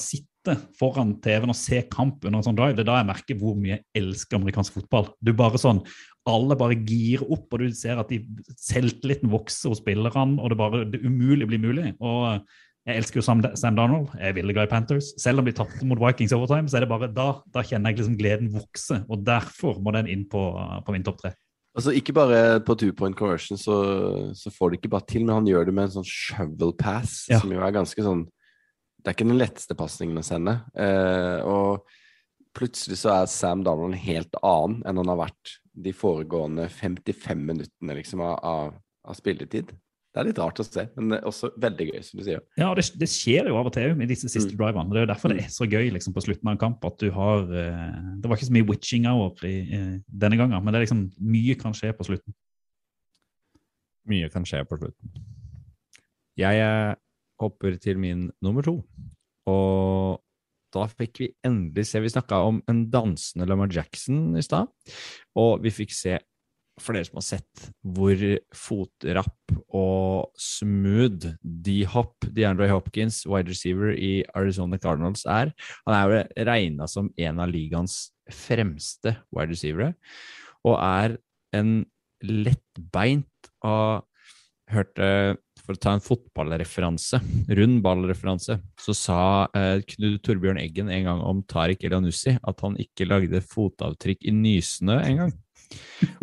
sitte foran TV-en og se kamp under en sånn drive, det er da jeg merker hvor mye jeg elsker amerikansk fotball. Du bare sånn, Alle bare girer opp, og du ser at de selvtilliten vokser hos spillerne, og det bare det umulig blir mulig. Og jeg elsker jo Sam, Sam Donald, jeg er veldig glad i Panthers. Selv om de tapte mot Vikings overtime, så er det bare da, da kjenner jeg liksom gleden vokse. Og derfor må den inn på, på min topp tre. Altså Ikke bare på two point conversion så, så får de ikke bare til, men han gjør det med en sånn shovel pass, Ja. som jo er ganske sånn Det er ikke den letteste pasningen å sende. Eh, og plutselig så er Sam Donald en helt annen enn han har vært de foregående 55 minuttene liksom, av, av, spilletid. Det er litt rart å se, men det er også veldig gøy, som du sier. Ja, det, det skjer jo av og til med disse siste Mm. driverne. Det er jo derfor det er så gøy liksom, på slutten av en kamp at du har eh, Det var ikke så mye witching hour i, eh, denne gangen, men det er liksom mye kan skje på slutten. Mye kan skje på slutten. Jeg eh, hopper til min nummer to. Og da fikk vi endelig se Vi snakka om en dansende Lamar Jackson i stad. Og vi fikk se, for dere som har sett, hvor fotrapp og smooth D-Hop, DeAndre Hopkins, wide receiver i Arizona Cardinals, er. Han er jo regna som en av ligaens fremste wide receivere, og er en lettbeint av hørte For å ta en fotballreferanse, rund ballreferanse, så sa eh, Knut Torbjørn Eggen en gang om Tariq Elianussi at han ikke lagde fotavtrykk i nysnø en gang.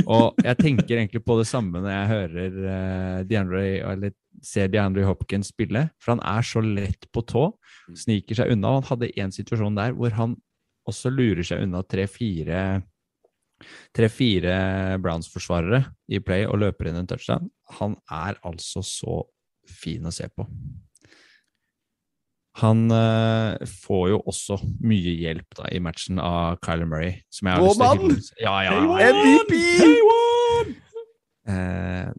Og jeg tenker egentlig på det samme når jeg hører eh, DeAndre, eller ser DeAndre Hopkins spille, for han er så lett på tå, sniker seg unna. Han hadde en situasjon der hvor han også lurer seg unna tre-fire tre-fire Browns-forsvarere i play og løper inn en touchdown. Han er altså så fin å se på. Han uh, får jo også mye hjelp da, i matchen av Kyler Murray. Som jeg har Vår mann! Ja, ja, ja. MVP! Uh,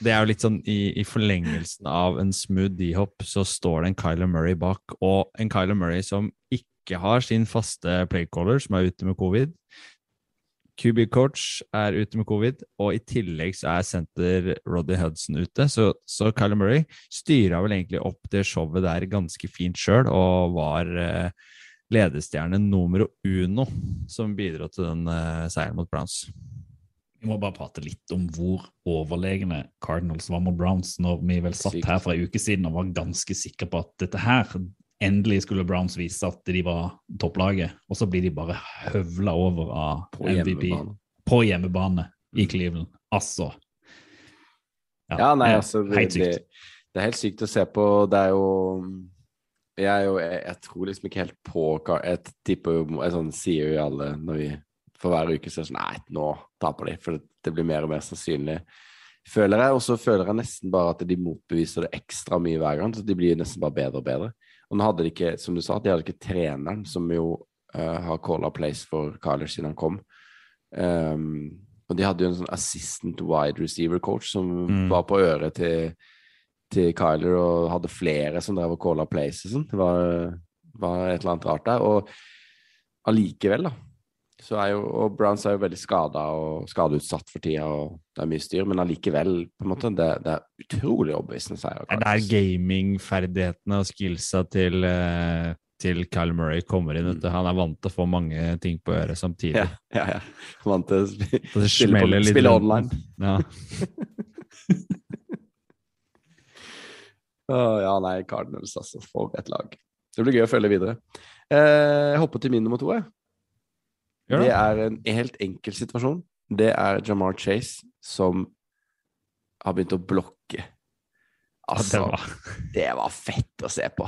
det er jo litt sånn i, i forlengelsen av en smooth D-hop, så står det en Kyler Murray bak, og en Kyler Murray som ikke har sin faste playcaller, som er ute med covid. QB-coach er ute med covid, og i tillegg så er senter Roddy Hudson ute. Så, så Kyler Murray styra vel egentlig opp det showet der ganske fint sjøl, og var eh, ledestjerne numero uno som bidro til den eh, seieren mot Browns. Vi må bare prate litt om hvor overlegne Cardinals var mot Browns når vi vel satt her for en uke siden og var ganske sikre på at dette her endelig skulle Browns vise at de var topplaget, og så blir de bare høvla over av På MVP hjemmebane. på hjemmebane i Cleveland. Altså. Ja, nei, eh, altså det, Helt det, sykt. det er helt sykt å se på. Det er jo Jeg er jo Jeg, jeg tror liksom ikke helt på hva, Jeg tipper jo Jeg sånn sier jo alle når vi for hver uke så er det sånn Nei, nå taper de. For det, det blir mer og mer sannsynlig. Føler jeg, Og så føler jeg nesten bare at de motbeviser det ekstra mye hver gang. Så de blir nesten bare bedre og bedre. Og nå hadde de ikke, som du sa, de hadde ikke treneren, som jo uh, har calla place for Kyler siden han kom. Um, og de hadde jo en sånn assistant wide receiver coach som Mm. var på øret til, til Kyler og hadde flere som drev og calla plays og sånn. Det var, var et eller annet rart der. Og allikevel, da, jo Og Browns er jo veldig skada og skadeutsatt for tida, og det er mye styr, men allikevel, på en måte, det, det er utrolig overbevisende seier. Det er gamingferdighetene og skillsa til, eh, til Kyle Murray kommer inn. Mm. Han er vant til å få mange ting på øret samtidig. Ja, ja, ja. Vant til å spille, spille, på, litt spille online. Ja. Å, ja, nei, Cardinals, altså. For et lag. Det blir gøy å følge videre. Eh, jeg hopper til min nummer to. Jeg. Det det. er en helt enkel situasjon. Det er Jamar Chase som har begynt å blokke. Altså, det var det var fett å se på.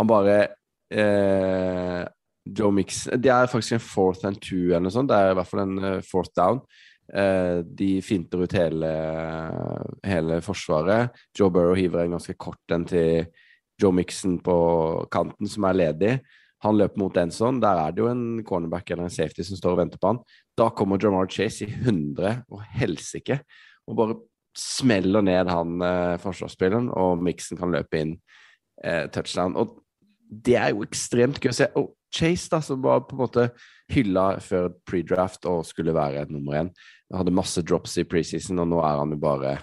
Han bare eh, Joe Mix Det er faktisk en fourth and two eller noe sånt. Det er i hvert fall en eh, fourth down. Eh, de finter ut hele, hele forsvaret. Joe Burrow hiver en ganske kort en til Joe Mixon på kanten, som er ledig. Han løper mot en sånn. Der er det jo en cornerback eller en safety som står og venter på han. Da kommer Jamar Chase i 100 og helsike og bare smeller ned han eh, forsvarsspilleren, og Mixon kan løpe inn eh, touchdown. Og det er jo ekstremt gøy å se. Og Chase, da, som var på en måte hylla før pre-draft og skulle være nummer én, hadde masse drops i preseason, og nå er han jo bare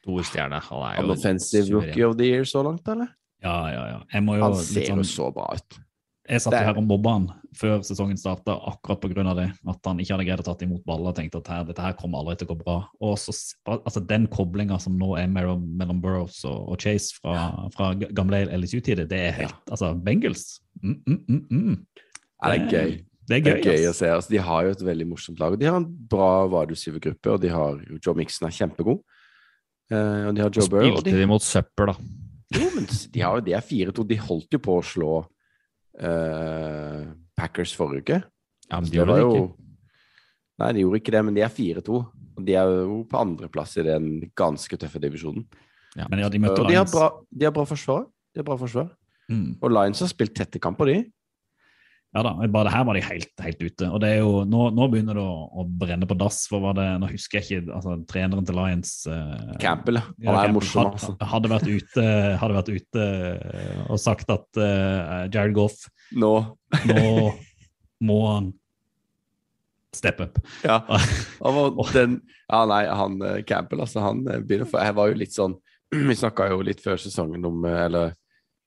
stor stjerne. Han er jo offensive rookie of the year så langt, eller? Ja, ja, ja. Jeg må jo Han ser sånn jo så bra ut. Jeg satt Det er- her og mobba han før sesongen starta, akkurat pga. det. At han ikke hadde greid å tatt imot baller og tenkte at her, dette her kommer aldri til å gå bra. Og så, altså Den koblinga som nå er mellom, mellom Burrows og, og Chase fra, fra gamle LSU-tider, det er helt Altså, Bengals mm, mm, mm, mm. Ja, det er gøy. Det er Det gøy, er gøy å se. Altså, de har jo et veldig morsomt lag. De har en bra wide receiver-gruppe, og de har Joe Mixon er kjempegod. Eh, og de har Joe Burrow. Spilte de mot søppel, da. Jo, men de, har, jo- det er 4-2. De holdt jo på å slå uh, Packers forrige uke. Ja, men de gjorde det jo... ikke. Nei, de gjorde ikke det, men de er 4-2. Og de er jo på andreplass i den ganske tøffe divisjonen. Men ja, de møtte Og de har Lions. bra, de har bra forsvar. De har bra forsvar. Mm. Og Lions har spilt tette kamper, de. Ja da, bare det her var de helt, helt ute. Og det er jo, nå, nå begynner det å, å brenne på dass. For var det, nå husker jeg ikke altså, treneren til Lions eh, Campbell, ja. Ja, er morsom, had- altså. Hadde vært ute, hadde vært ute eh, og sagt at uh, Jared Goff Nå. nå må han steppe up. Ja. Han den Ja, nei, han eh, Campbell, altså, han begynner for Jeg var jo litt sånn Vi snakka jo litt før sesongen om Eller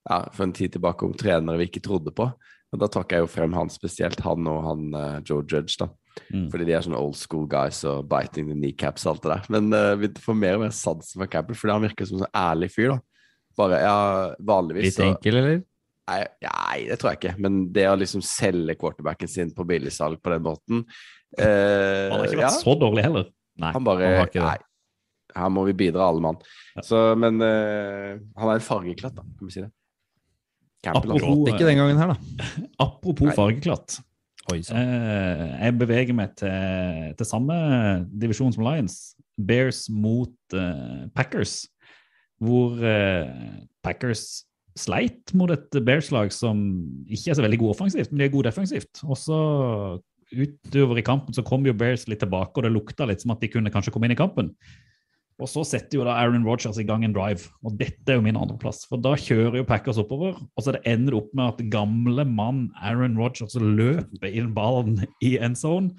ja, for en tid tilbake om trenere vi ikke trodde på. Og da trakk jeg jo frem han spesielt, han og han uh, Joe Judge, da. Mm. Fordi de er sånne old school guys og biting the kneecaps og alt det der. Men uh, vi får mer og mer sansen for Campbell, fordi han virker som en sånn ærlig fyr, da. Bare, ja, vanligvis Litt enkel, eller? Nei, nei, det tror jeg ikke. Men det å liksom selge quarterbacken sin på billigsalg på den måten uh, Han har ikke ja, vært så dårlig heller. Nei, Han bare han har ikke det. Nei, her må vi bidra, alle mann. Ja. Så, men uh, han er en fargeklatt, da, kan vi si det. Campbell. Apropos- ikke den gangen her, da. Apropos Nei. fargeklatt. Oi. Eh, jeg beveger meg til, til samme divisjon som Lions. Bears mot eh, Packers. Hvor eh, Packers sleit mot et Bears-lag som ikke er så veldig god offensivt, men de er gode defensivt. Og så utover i kampen så kom jo Bears litt tilbake, og det lukta litt som at de kunne kanskje komme inn i kampen. Og så setter jo da Aaron Rodgers i gang en drive, og dette er jo min andreplass. For da kjører jo Packers oppover, og så ender det opp med at gamle mann Aaron Rodgers løper inn ballen i end zone,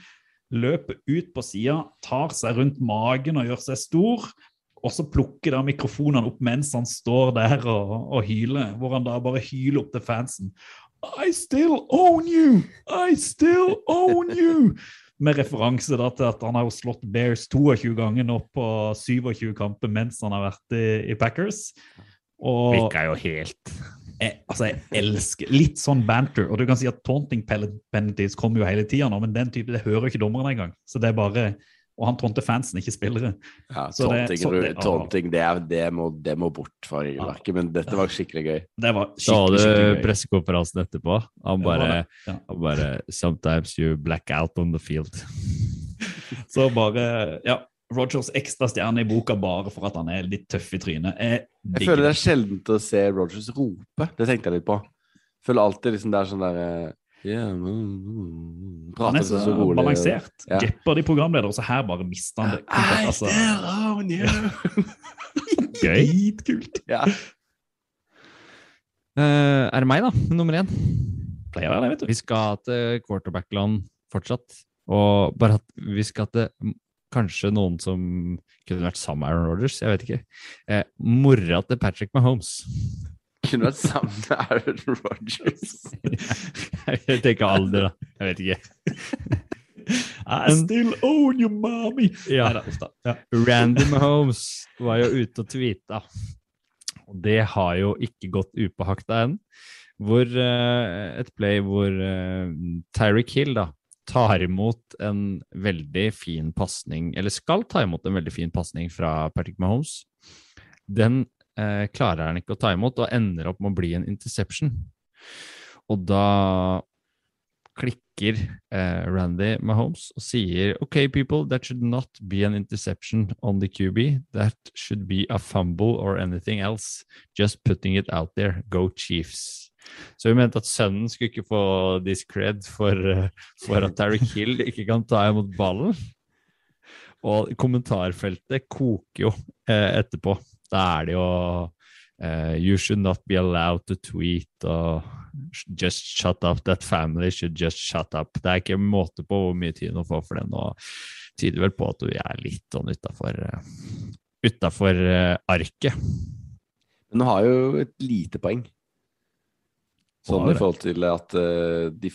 løper ut på sida, tar seg rundt magen og gjør seg stor. Og så plukker da mikrofonene opp mens han står der og, og hyler, hvor han da bare hyler opp til fansen. I still own you! I still own you! Med referanse da til at han har jo slått Bears 22 ganger nå på 27 kamper mens han har vært i, i Packers. Og Virka jo helt jeg, altså jeg elsker litt sånn banter. Og du kan si at taunting penalties kommer jo hele tida nå, men den type, det hører ikke dommerne engang. Så det er bare Og han tånte fansen, ikke spillere. Ja, Så det- så det- taunting det, er- det, må, det må bort fra regelverket, men dette var skikkelig gøy. Det var Så skikkelig, hadde du pressekonferansen etterpå. Han bare. Ja. han bare Sometimes you black out on the field. Så bare Ja. Rogers ekstra stjerne i boka bare for at han er litt tøff i trynet. Jeg, Jeg føler det er sjeldent å se Rogers rope. Det tenkte jeg litt på. Jeg føler alltid liksom det er sånn der eh, yeah, mm, mm, Han er så så rolig. balansert. Ja. Jeopardy-programleder, og så her bare mister han det. Altså, Down, yeah. Gøy. Dritkult. ja. Uh, er det meg, da? Nummer én. Pleier å være det, vet du. Vi skal til quarterback-land fortsatt. Og bare at vi skal til kanskje noen som kunne vært sammen med Aaron Rodgers. Jeg vet ikke. Eh, mora til Patrick Mahomes. Kunne vært sammen med Aaron Rogers. jeg tenker alder, da. Jeg vet ikke. I still own you, mommy! Ja. Ja. Randy Mahomes var jo ute og tweeta, og det har jo ikke gått upåhakta enn. Hvor uh, et play hvor uh, Tyreek Hill da tar imot en veldig fin pasning, eller skal ta imot en veldig fin pasning fra Patrick Mahomes. Den eh, klarer han ikke å ta imot, og ender opp med å bli en interception. Og da klikker eh, Randy Mahomes og sier OK, people, that should not be an interception on the QB. That should be a fumble or anything else. Just putting it out there. Go Chiefs. Så vi mente at sønnen skulle ikke få discred for, eh, for at Terry Hill ikke kan ta imot ballen. Og kommentarfeltet koker jo eh, etterpå. Da er det jo uh, You should not be allowed to tweet og Just shut up. That family should just shut up. Det er ikke en måte på hvor mye tid hun får for det nå. Tyder vel på at hun er litt sånn utafor utafor eh, arket. Men hun har jo et lite poeng. Sånn i forhold til at uh, de,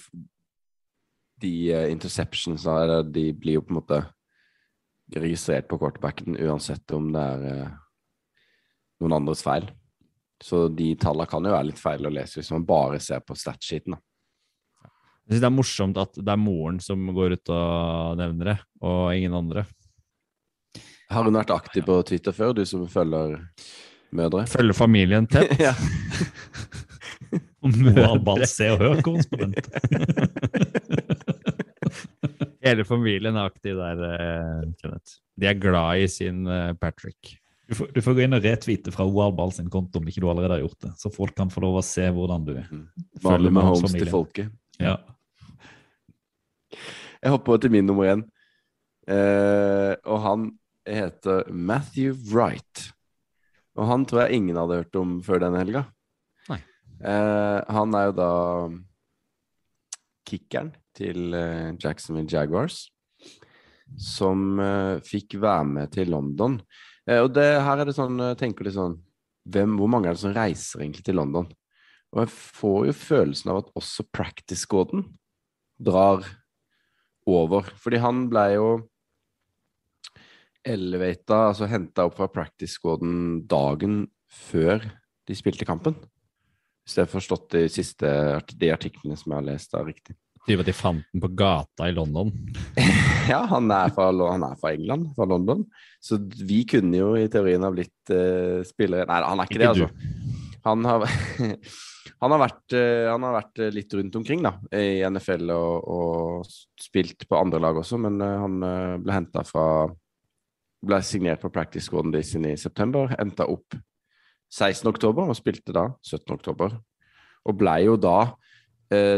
de uh, interceptions her, de blir jo på en måte registrert på quarterbacken uansett om det er eh, noen andres feil. Så de tallene kan jo være litt feil å lese hvis man bare ser på statsheeten. Jeg synes det er morsomt at det er moren som går ut og nevner det, og ingen andre. Har hun vært aktiv på Twitter før, du som følger mødre? Følger familien tett. ja. mødre. Se og Hør-korrespondent. Hele familien er aktiv der, eh, Kenneth. De er glad i sin eh, Patrick. Du får, du får gå inn og retweete fra Oral Ball sin konto om ikke du allerede har gjort det. Så folk kan få lov å se hvordan du Vanlig med Holmes til folket. Ja. Jeg hopper over til min nummer én. Eh, og han heter Matthew Wright. Og han tror jeg ingen hadde hørt om før denne helga. Eh, han er jo da kickeren til eh, Jacksonville Jaguars, som eh, fikk være med til London. Eh, og det, her er det sånn, jeg tenker litt sånn hvem, Hvor mange er det som reiser egentlig til London? Og jeg får jo følelsen av at også practice squaden drar over. Fordi han ble jo elevata, altså henta opp fra practice squaden dagen før de spilte kampen. Hvis jeg har forstått de siste de artiklene som jeg har lest, da riktig. At de fant den på gata i London. Ja, han er fra, han er fra England, fra London. Så vi kunne jo i teorien ha blitt uh, spillere Nei, han er ikke, Ikke det, altså. Han har, han, har vært, eh, han har vært eh, litt rundt omkring da, i NFL og, og spilt på andre lag også, men han ble henta fra Ble signert på practice squaden de sin i september, henta opp 16. oktober og spilte da 17. oktober. Og ble jo da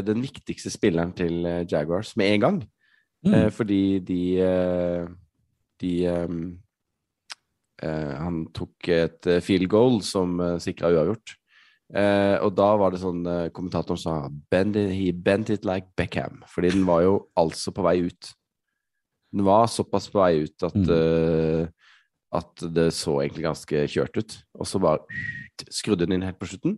den viktigste spilleren til eh, Jaguars med en gang. Mm. Eh, fordi de eh, De um, eh, Han tok et eh, field goal som uh, sikra uavgjort. Uh, og da var det sånn uh, Kommentatoren sa bend it, He bent it like Beckham. Fordi den var jo altså på vei ut. Den var såpass på vei ut at Mm. uh, At det så egentlig ganske kjørt ut. Og så bare skrudde den inn helt på slutten.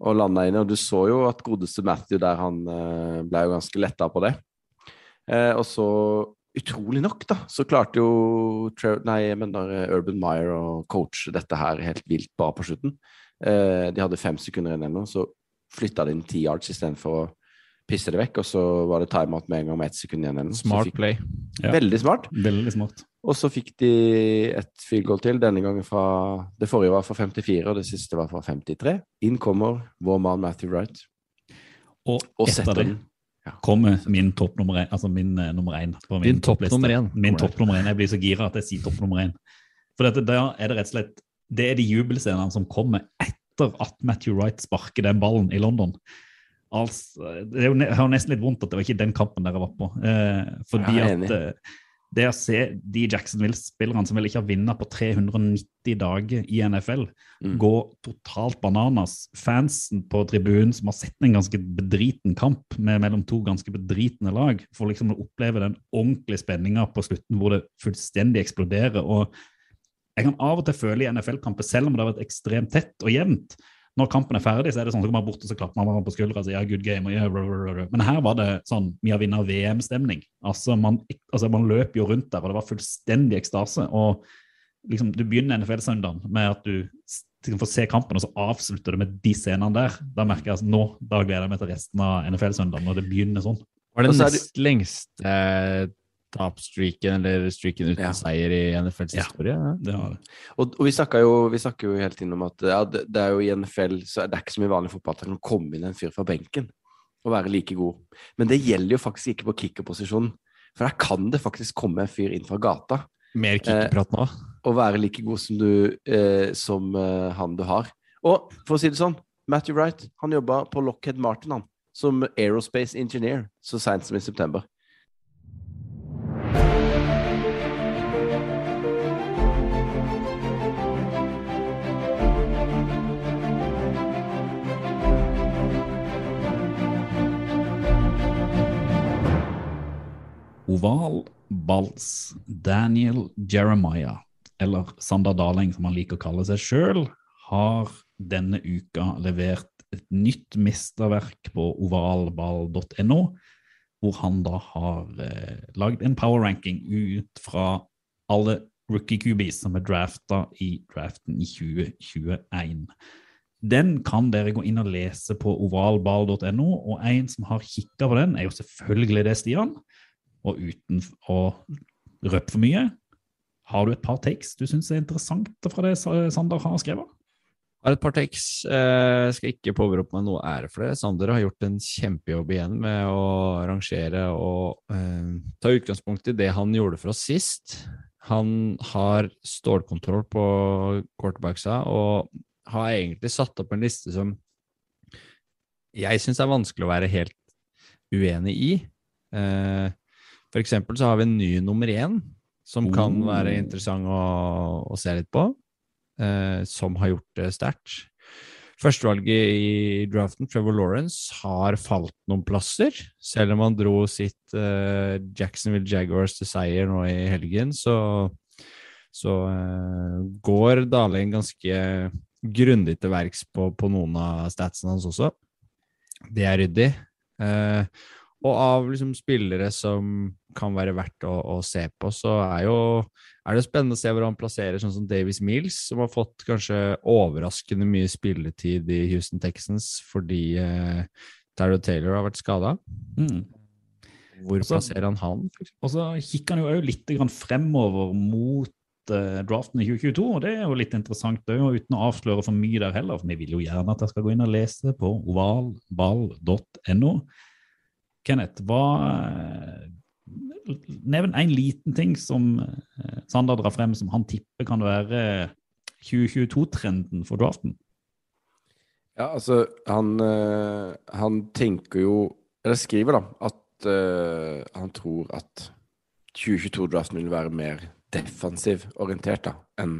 Og landa inn. Og du så jo at godeste Matthew der, han eh, ble jo ganske letta på det. Eh, og så, utrolig nok, da, så klarte jo nei, jeg mener, eh, Urban Meyer å coache dette her helt vilt bare på slutten. De hadde fem sekunder igjen eller så flytta de inn ti yards istedenfor å pisse det vekk, og så var det timeout med en gang med ett sekund igjen. Smart fikk, play. Ja. Veldig smart. Veldig smart. Og så fikk de et field goal til, denne gangen fra Det forrige var fra 54, og det siste var fra 53. Inn kommer vår mann Matthew Wright Og, og etter det kommer min topp nummer én. Altså min uh, nummer én. på min Din topp top nummer én. Min topp nummer én. Jeg blir så gira at jeg sier topp nummer én. For dette, da er det rett og slett Det er de jubelscenene som kommer etter at Matthew Wright sparker den ballen i London. Altså, det er jo, nesten litt vondt at det var ikke den kampen dere var på. Eh, fordi er at eh, det å se de Jacksonville-spillerne som vel ikke har vunnet på 390 dager i NFL, Mm. gå totalt bananas. Fansen på tribunen som har sett en ganske bedriten kamp med mellom to ganske bedritne lag, får liksom oppleve den ordentlige spenninga på slutten hvor det fullstendig eksploderer. og jeg kan av og til føle i NFL-kamper, selv om det har vært ekstremt tett og jevnt, når kampen er ferdig, så er det sånn så kommer man bort og så klapper man hverandre på skuldra sier ja, good game. Ja, rrr, rrr, rrr. Men her var det sånn vi har vunnet VM-stemning. Altså, man, altså, man løp jo rundt der, og det var fullstendig ekstase. og liksom, Du begynner NFL-søndagen med at du liksom får se kampen, og så avslutter du med de scenene der. Da merker jeg at nå da gleder jeg meg til resten av NFL-søndagen, når det begynner sånn. Var det så nest lengste tapstreaken, eller streaken uten Ja. seier i NFLs Ja. historie? Ja. Det har det. Og, og vi snakka jo, vi snakker jo hele tiden om at ja, det, det er jo i NFL så er det ikke så mye vanlig fotball at det kan komme inn en fyr fra benken og være like god. Men det gjelder jo faktisk ikke på kickerposisjonen. For der kan det faktisk komme en fyr inn fra gata Mer kickerprat nå. og være like god som, du, eh, som eh, han du har. Og for å si det sånn, Matthew Wright han jobba på Lockhead Martin han, som aerospace engineer så seint som i september. Oval Balls Daniel Jeremiah, eller Sander Daling som han liker å kalle seg sjøl, har denne uka levert et nytt mesterverk på ovalball.no, hvor han da har eh, lagd en power ranking ut fra alle rookie QBs som er drafta i draften i 2021. Den kan dere gå inn og lese på ovalball.no, og en som har kikka på den, er jo selvfølgelig det, Stian. Og uten å røpe for mye, har du et par takes du syns er interessant fra det Sander har skrevet? Har et par takes. Eh, skal ikke påberope meg noe ære for det. Sander har gjort en kjempejobb igjen med å rangere og eh, ta utgangspunkt i det han gjorde for oss sist. Han har stålkontroll på quarterbacksa og har egentlig satt opp en liste som jeg syns er vanskelig å være helt uenig i. Eh, for eksempel så har vi en ny nummer én som kan Oh. være interessant å, å se litt på eh, som har gjort det sterkt. Førstevalget i draften, Trevor Lawrence, har falt noen plasser. Selv om han dro sitt eh, Jacksonville Jaguars til seier nå i helgen, så, så eh, går Daling ganske grundig til verks på, på noen av statsene hans også. Det er ryddig. Eh, og av liksom spillere som kan være verdt å, å se på, så er, jo, er det spennende å se hvor han plasserer sånn som Davies Mills, som har fått kanskje overraskende mye spilletid i Houston Texans fordi eh, Tyler Taylor har vært skada. Mm. Hvor også, plasserer han han? Og så kikker han jo òg litt grann fremover mot eh, draften i 2022, og det er jo litt interessant er uten å avsløre for mye der heller. for Vi vil jo gjerne at jeg skal gå inn og lese på ovalball.no. Kenneth, hva Nevn en liten ting som eh, Sander drar frem som han tipper kan være 2022-trenden for draften. Ja, altså, han, eh, han tenker jo Eller skriver, da, at uh, han tror at 2022-draften vil være mer defensiv orientert da, enn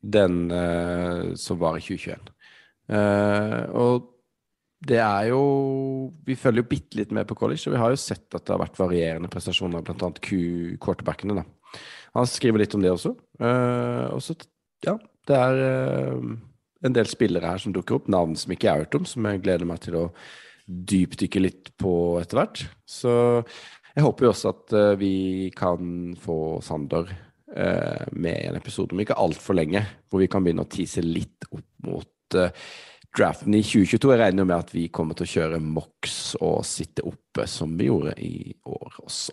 den uh, som var i 2021. Uh, og det er jo Vi følger jo bitte litt med på college, og vi har jo sett at det har vært varierende prestasjoner, bl.a. Q-quarterbackene. da. Han skriver litt om det også. Uh, og så, ja, det er uh, en del spillere her som dukker opp, navn som ikke har hørt om, som jeg gleder meg til å dypdykke litt på etter hvert. Så jeg håper jo også at uh, vi kan få Sander med i en episode om ikke altfor lenge, hvor vi kan begynne å tease litt opp mot draften i 2022. Jeg regner med at vi kommer til å kjøre Mox og sitte oppe, som vi gjorde i år også.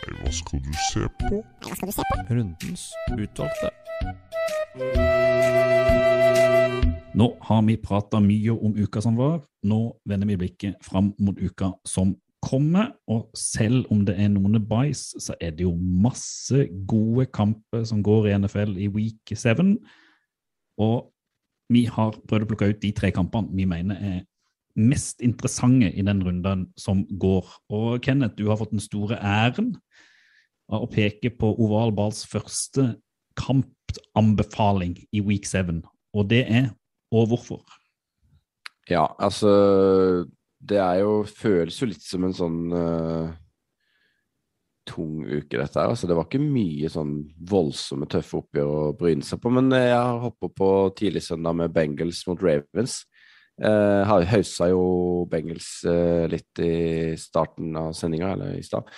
Nei, hva skal du se på? Hva skal du se på? Rundens utvalgte. Nå har vi prata mye om uka som var. Nå vender vi blikket fram mot uka som kommer. Og selv om det er noen buys, så er det jo masse gode kamper som går i NFL i week 7. Og vi har prøvd å plukke ut de tre kampene vi mener er mest interessante i den runden som går. Og Kenneth, du har fått den store æren av å peke på Oval Balls første kampanbefaling i week 7. Og det er og hvorfor? Ja, altså Det er jo Føles jo litt som en sånn uh, tung uke, dette her. Altså, det var ikke mye sånn voldsomme, tøffe oppgjør å bryne seg på. Men jeg har hoppa på tidlig søndag med Bengals mot Ravens. Uh, Hausa jo Bengals uh, litt i starten av sendinga, eller i stad.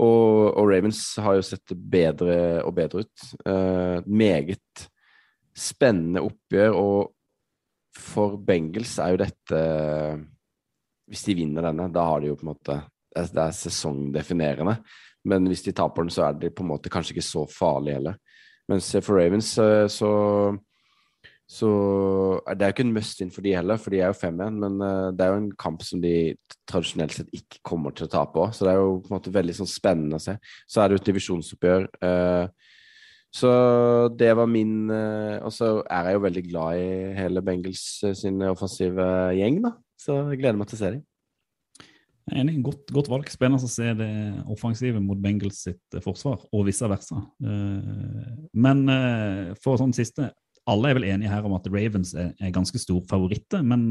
Og, og Ravens har jo sett bedre og bedre ut. Uh, meget spennende oppgjør. og for Bengals er jo dette Hvis de vinner denne, da har de jo på en måte Det er, er sesongdefinerende. Men hvis de taper den, så er de på en måte kanskje ikke så farlig heller. Mens for Ravens eh, så så det er jo ikke en must-in for de heller, for de er jo 5-1. Men eh, det er jo en kamp som de tradisjonelt sett ikke kommer til å tape òg. Så det er jo på en måte veldig sånn spennende å se. Så er det jo et divisjonsoppgjør. eh, så det var min Og så er jeg jo veldig glad i hele Bengals sin offensive gjeng, da. Så jeg gleder meg til å se dem. Enig. Godt, godt valg. Spennende å se det offensive mot Bengals sitt eh, forsvar, og vice versa. Eh, Men eh, for sånn siste Alle er vel enige her om at Ravens er, er ganske stor favoritter, men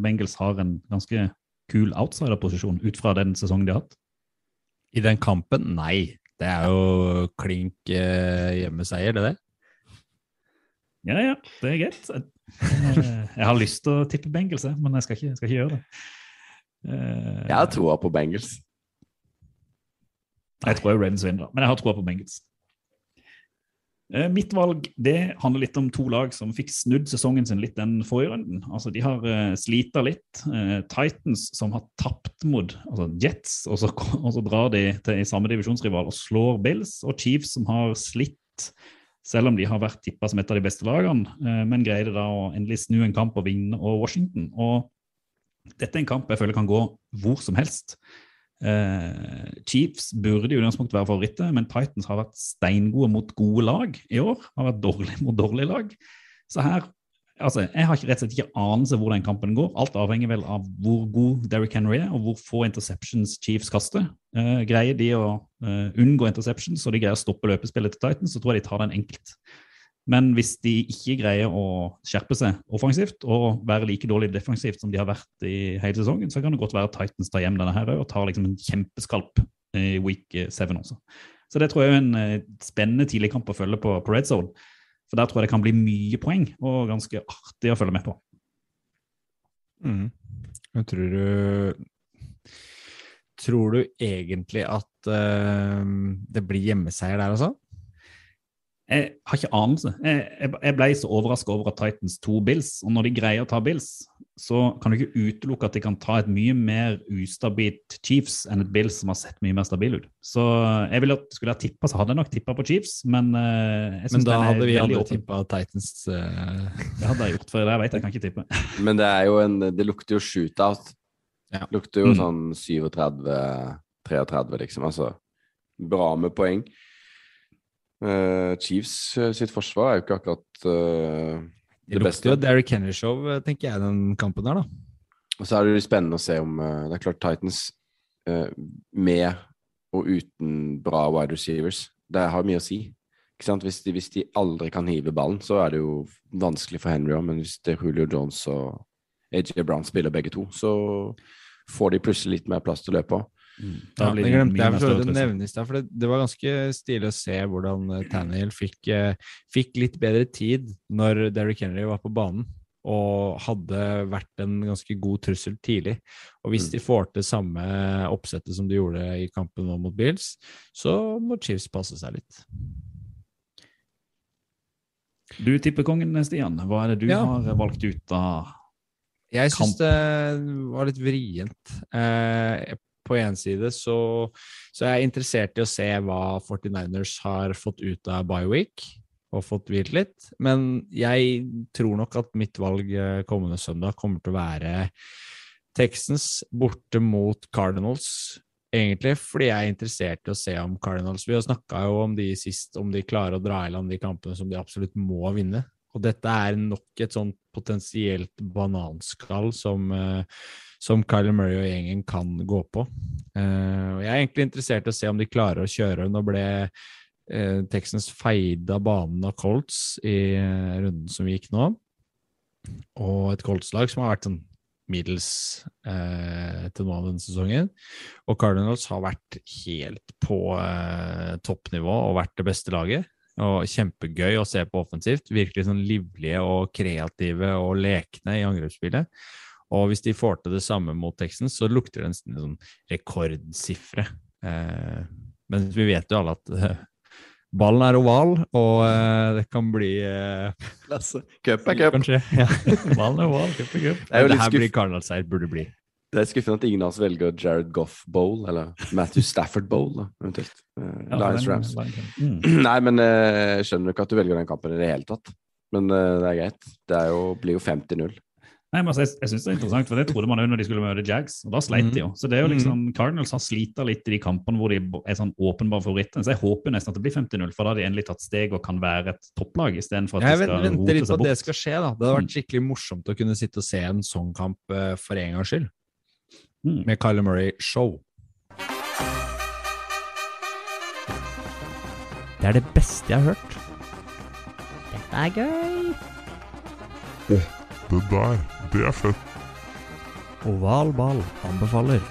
Bengals har en ganske kul outsiderposisjon ut fra den sesongen de har hatt. I den kampen? Nei. Det er jo klink hjemmeseier, det der. Ja, ja, det er greit. Jeg, eh, har lyst til å tippe Bengals, men jeg skal ikke, skal ikke gjøre det. Eh, Jeg har troa på Bengals. Jeg tror jeg Ravens vinner, men jeg har troa på Bengals. Eh, Mitt valg det handler litt om to lag som fikk snudd sesongen sin litt den forrige runden. Altså, De har uh, slita litt. Titans, som har tapt mot altså Jets, og så, og så drar de til i samme divisjonsrival og slår Bills. Og Chiefs, som har slitt, selv om de har vært tippa som et av de beste lagene, eh, men greide da å endelig snu en kamp og vinne over Washington. Og dette er en kamp jeg føler kan gå hvor som helst. Eh, Chiefs burde i utgangspunktet være favoritter, men Titans har vært steingode mot gode lag i år. Har vært dårlige mot dårlige lag. Så her altså, Jeg har rett og slett ikke anelse hvor den kampen går. Alt avhenger vel av hvor god Derrick Henry er, og hvor få interceptions Chiefs kaster. Uh, greier de å uh, unngå interceptions, og de greier å stoppe løpespillet til Titans, så tror jeg de tar den enkelt. Men hvis de ikke greier å skjerpe seg offensivt og være like dårlig defensivt som de har vært i hele sesongen, så kan det godt være at Titans tar hjem denne her og tar liksom en kjempeskalp i week 7 også. Så det tror jeg er en eh, spennende tidlig kamp å følge på, på Red Zone. For der tror jeg det kan bli mye poeng, og ganske artig å følge med på. Mm. Jeg tror du Tror du egentlig at uh, det blir hjemmeseier der altså? Jeg har ikke anelse. Jeg, jeg, jeg ble så overraska over at Titans to Bills. Og når de greier å ta Bills, så kan du ikke utelukke at de kan ta et mye mer ustabilt Chiefs enn et Bills som har sett mye mer stabil ut. Så jeg ville, at skulle jeg tippa, så hadde jeg nok tippa på Chiefs, men eh, jeg synes Men da hadde vi alle tippa Titans. Uh... Det hadde jeg gjort, for det vet jeg, jeg kan ikke tippe. Men det er jo en Det lukter jo shootout. Ja. Lukter jo Mm. sånn 37-33, liksom. Altså bra med poeng. Uh, Chiefs sitt forsvar er jo ikke akkurat Det lukter jo Derrick Henry-show, eh, tenker jeg, den kampen der, da. Og så er det spennende å se om eh, Det er klart Titans eh, med og uten bra wide receivers, det har mye å si. Ikke sant? Hvis, de, hvis de aldri kan hive ballen, så er det jo vanskelig for Henry òg, men hvis det er Julio Jones og AJ Brown spiller begge to, så får de plutselig litt mer plass til å løpe òg. Da Ja, det glemte jeg for å nevne i stad, for det, det var ganske stilig å se hvordan uh, Tannehill fikk, eh, fikk litt bedre tid når Derrick Henry var på banen, og hadde vært en ganske god trussel tidlig. Og hvis Mm. de får til samme oppsettet som de gjorde i kampen nå mot Bills, så må Chiefs passe seg litt. Du tipper kongen, Stian. Hva er det du Ja. har valgt ut av Jeg syns det var litt vrient. Eh, på én side så, så er jeg interessert i å se hva 49ers har fått ut av bye week, og fått hvilt litt. Men jeg tror nok at mitt valg eh, kommende søndag kommer til å være Texans borte mot Cardinals. Egentlig fordi jeg er interessert i å se om Cardinals Vi har snakka jo om de sist, om de klarer å dra i land de kampene som de absolutt må vinne. Og dette er nok et sånt potensielt bananskall som, eh, som Kyler Murray og gjengen kan gå på. Eh, jeg er egentlig interessert i å se om de klarer å kjøre. Nå ble eh, Texans feid av banen av Colts i runden som gikk nå. Og et Colts-lag som har vært sånn middels eh, til nå denne sesongen. Og Cardinals har vært helt på eh, toppnivå og vært det beste laget. Og kjempegøy å se på offensivt. Virkelig sånn livlige og kreative og lekne i angrepsspillet. Og hvis de får til det samme mot Texans, så lukter det nesten sånn rekordsifre. Eh, men vi vet jo alle at eh, ballen er oval, og eh, det kan bli eh, Klasse. Cup er cup. Kanskje. Ja. ballen er oval, cup er cup. Det er jo Det her blir Cardinals-seier, burde bli. Det er skuffende at ingen av oss velger Jared Goff Bowl, eller Matthew Stafford Bowl, da, eventuelt. Uh, Ja, Lions Rams. Mm. Nei, men jeg jeg skjønner ikke at du velger den kampen i det hele tatt. Men uh, det er greit. Det er jo, blir jo 50-0. Nei, men altså, jeg, jeg synes det er interessant, for det trodde man jo når de skulle møte Jags, og da sleit de jo. Så det er jo liksom, Cardinals har slita litt i de kampene hvor de er sånn åpenbare favoritter. Så jeg håper nesten at det blir 50-0, for da har de endelig tatt steg og kan være et topplag, istedenfor at Jeg de skal venter rote litt på seg at det bort. skal skje. da. Det hadde Mm. vært skikkelig morsomt å kunne sitte og se en sånn kamp eh, for en gangs skyld, Mm. Med Kyler Murray show. Det er det beste jeg har hørt. Dette er gøy. Det der, det er fett. Oval ball anbefaler.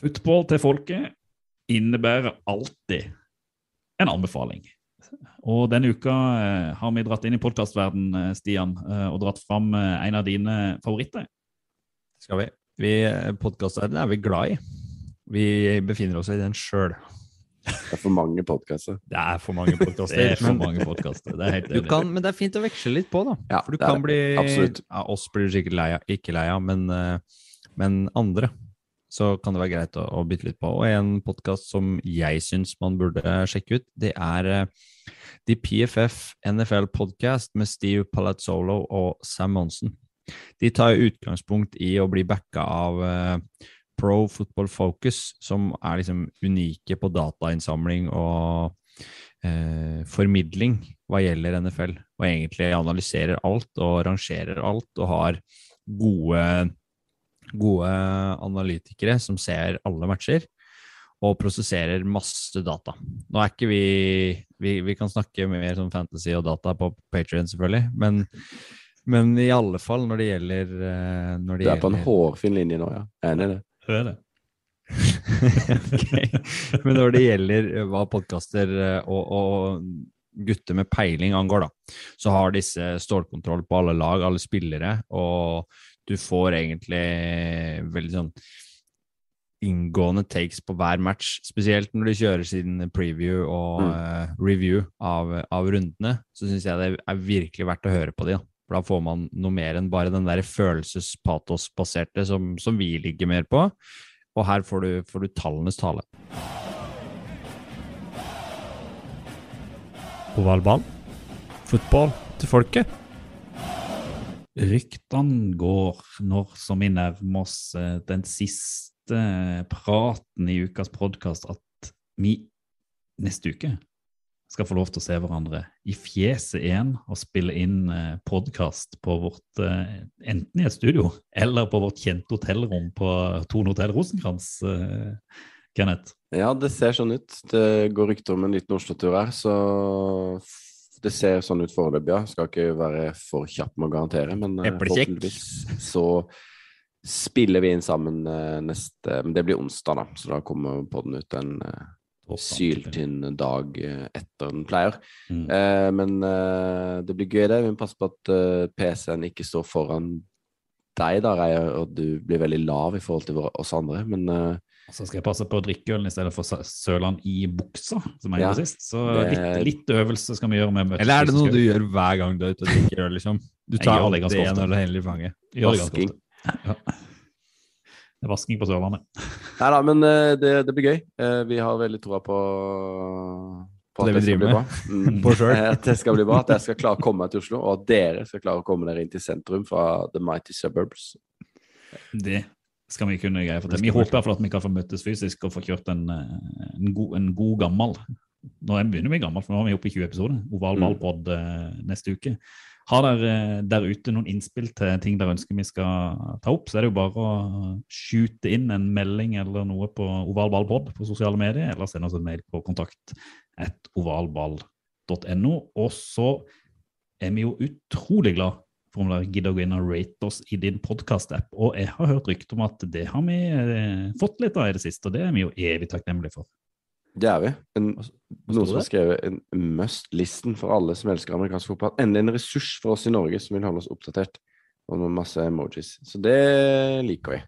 Football til folket innebærer alltid en anbefaling. Og denne uka eh, har vi dratt inn i podkastverden, eh, Stian, eh, og dratt fram en av dine favoritter. Skal vi? vi Podkastverdenen er vi glad i. Vi befinner oss i den sjøl. Det er for mange podkaster. Det er for mange podkaster. Det er for mange podkaster. Det er helt Du enig. kan, men det er fint å veksle litt på, da. Ja, For du kan bli Absolutt. Ja, oss blir du sikkert lei av, ikke lei av, men, men andre. Så kan det være greit å, å bytte litt på. Og en podkast som jeg syns man burde sjekke ut, det er The PFF NFL Podcast med Steve Palazzolo og Sam Monsen. De tar utgangspunkt i å bli backa av eh, Pro Football Focus, som er liksom unike på datainnsamling og eh, formidling hva gjelder NFL, og egentlig analyserer alt og rangerer alt og har gode, gode analytikere som ser alle matcher og prosesserer masse data. Nå er ikke vi Vi, vi kan snakke mer sånn fantasy og data på Patrion, selvfølgelig, men, men i alle fall når det gjelder eh, når det Du er på en hårfin linje nå, ja. Jeg er Enig i det. Hører det. okay. Men når det gjelder eh, hva podkaster og, og gutter med peiling angår, da, så har disse stålkontroll på alle lag, alle spillere, og du får egentlig veldig sånn inngående takes på hver match, spesielt når de kjører sin preview og Mm. uh, review av, av rundene, så syns jeg det er virkelig verdt å høre på de, da. For da får man noe mer enn bare den der følelsespatosbaserte som, som vi ligger mer på. Og her får du, får du tallenes tale. Ovalbanen. Fotball til folket. Ryktene går når som vi nærmer oss eh, den siste praten i ukas podkast, at vi neste uke skal få lov til å se hverandre i fjeset igjen og spille inn podkast på vårt eh, enten i et studio eller på vårt kjente hotellrom på Tone hotell Rosenkrantz. eh, Kenneth. Ja, det ser sånn ut. Det går rykter om en liten Oslo-tur her, så det ser sånn ut foreløpig, ja. Skal ikke være for kjapp med å garantere, men eh, forhåpentligvis så spiller vi inn sammen eh, neste Men det blir onsdag, da, så da kommer podden ut en eh, syltynn dag eh, etter den pleier. Mm. Eh, men eh, det blir gøy, det. Vi må passe på at eh, PC-en ikke står foran deg, da, Reier, og du blir veldig lav i forhold til oss andre. Men Så skal jeg passe på å drikke ølen i stedet for Sø- Sørland i buksa, som jeg Ja, gjorde sist. Så litt, litt øvelse skal vi gjøre med møtet. Eller er det noe du gjør hver gang du er ute og drikker øl, liksom? Du tar aldri det øl og heller i. Gjør det ganske ofte. Ja. Det er vasking på Sørlandet. Nei da, men eh, det, det blir gøy. Eh, vi har veldig troa på, på at det, det skal bli bra. Mm. At det skal bli bra. At jeg skal klare å komme meg til Oslo, og at dere skal klare å komme dere inn til sentrum fra the mighty suburbs. Det skal vi kunne greie for Det Vi håper iallfall at vi kan få møtes fysisk og få kjørt en, eh, en, god, en god gammel Nå er- begynner vi gammel, for nå er vi oppe i 20 episoder. Oval Mm. ballpod mm. neste uke. Har dere eh, der ute noen innspill til ting dere ønsker vi skal ta opp, så er det jo bare å skyte inn en melding eller noe på ovalballpod på sosiale medier, eller send oss en mail på kontakt ovalball.no. Og så er vi jo utrolig glad for om dere gidder å gå inn og rate oss i din podkast-app. Og jeg har hørt rykter om at det har vi eh, fått litt av i det siste, og det er vi jo evig takknemlige for. Det er vi. En, noen som har skrevet en must-listen for alle som elsker amerikansk fotball. Endelig en ressurs for oss i Norge som vil holde oss oppdatert. Og med masse emojis. Så det liker vi.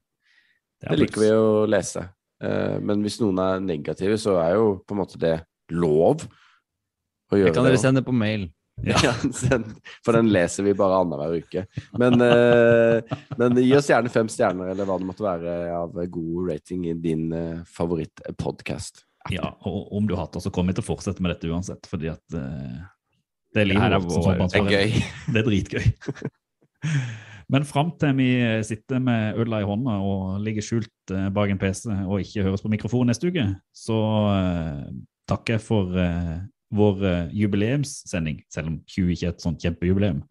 Det, Det liker vi å lese. Uh, men hvis noen er negative, så er jo på en måte det lov å gjøre Det kan dere sende på mail. Ja, for den leser vi bare annenhver uke. Men, uh, men gi oss gjerne fem stjerner, eller hva det måtte være av god rating i din uh, favorittpodkast. Ja, og om du hater, så kommer jeg til å fortsette med dette uansett, fordi at uh, det er livet vårt som vår- Det. Det er dritgøy. Men fram til vi sitter med øla i hånda og ligger skjult uh, bak en PC og ikke høres på mikrofon neste uke, så uh, takker jeg for eh, vår eh, jubileumssending, selv om 20 ikke er et sånt kjempejubileum.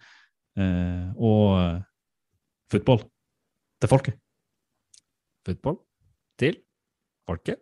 Eh, og football til folket. Football til folket.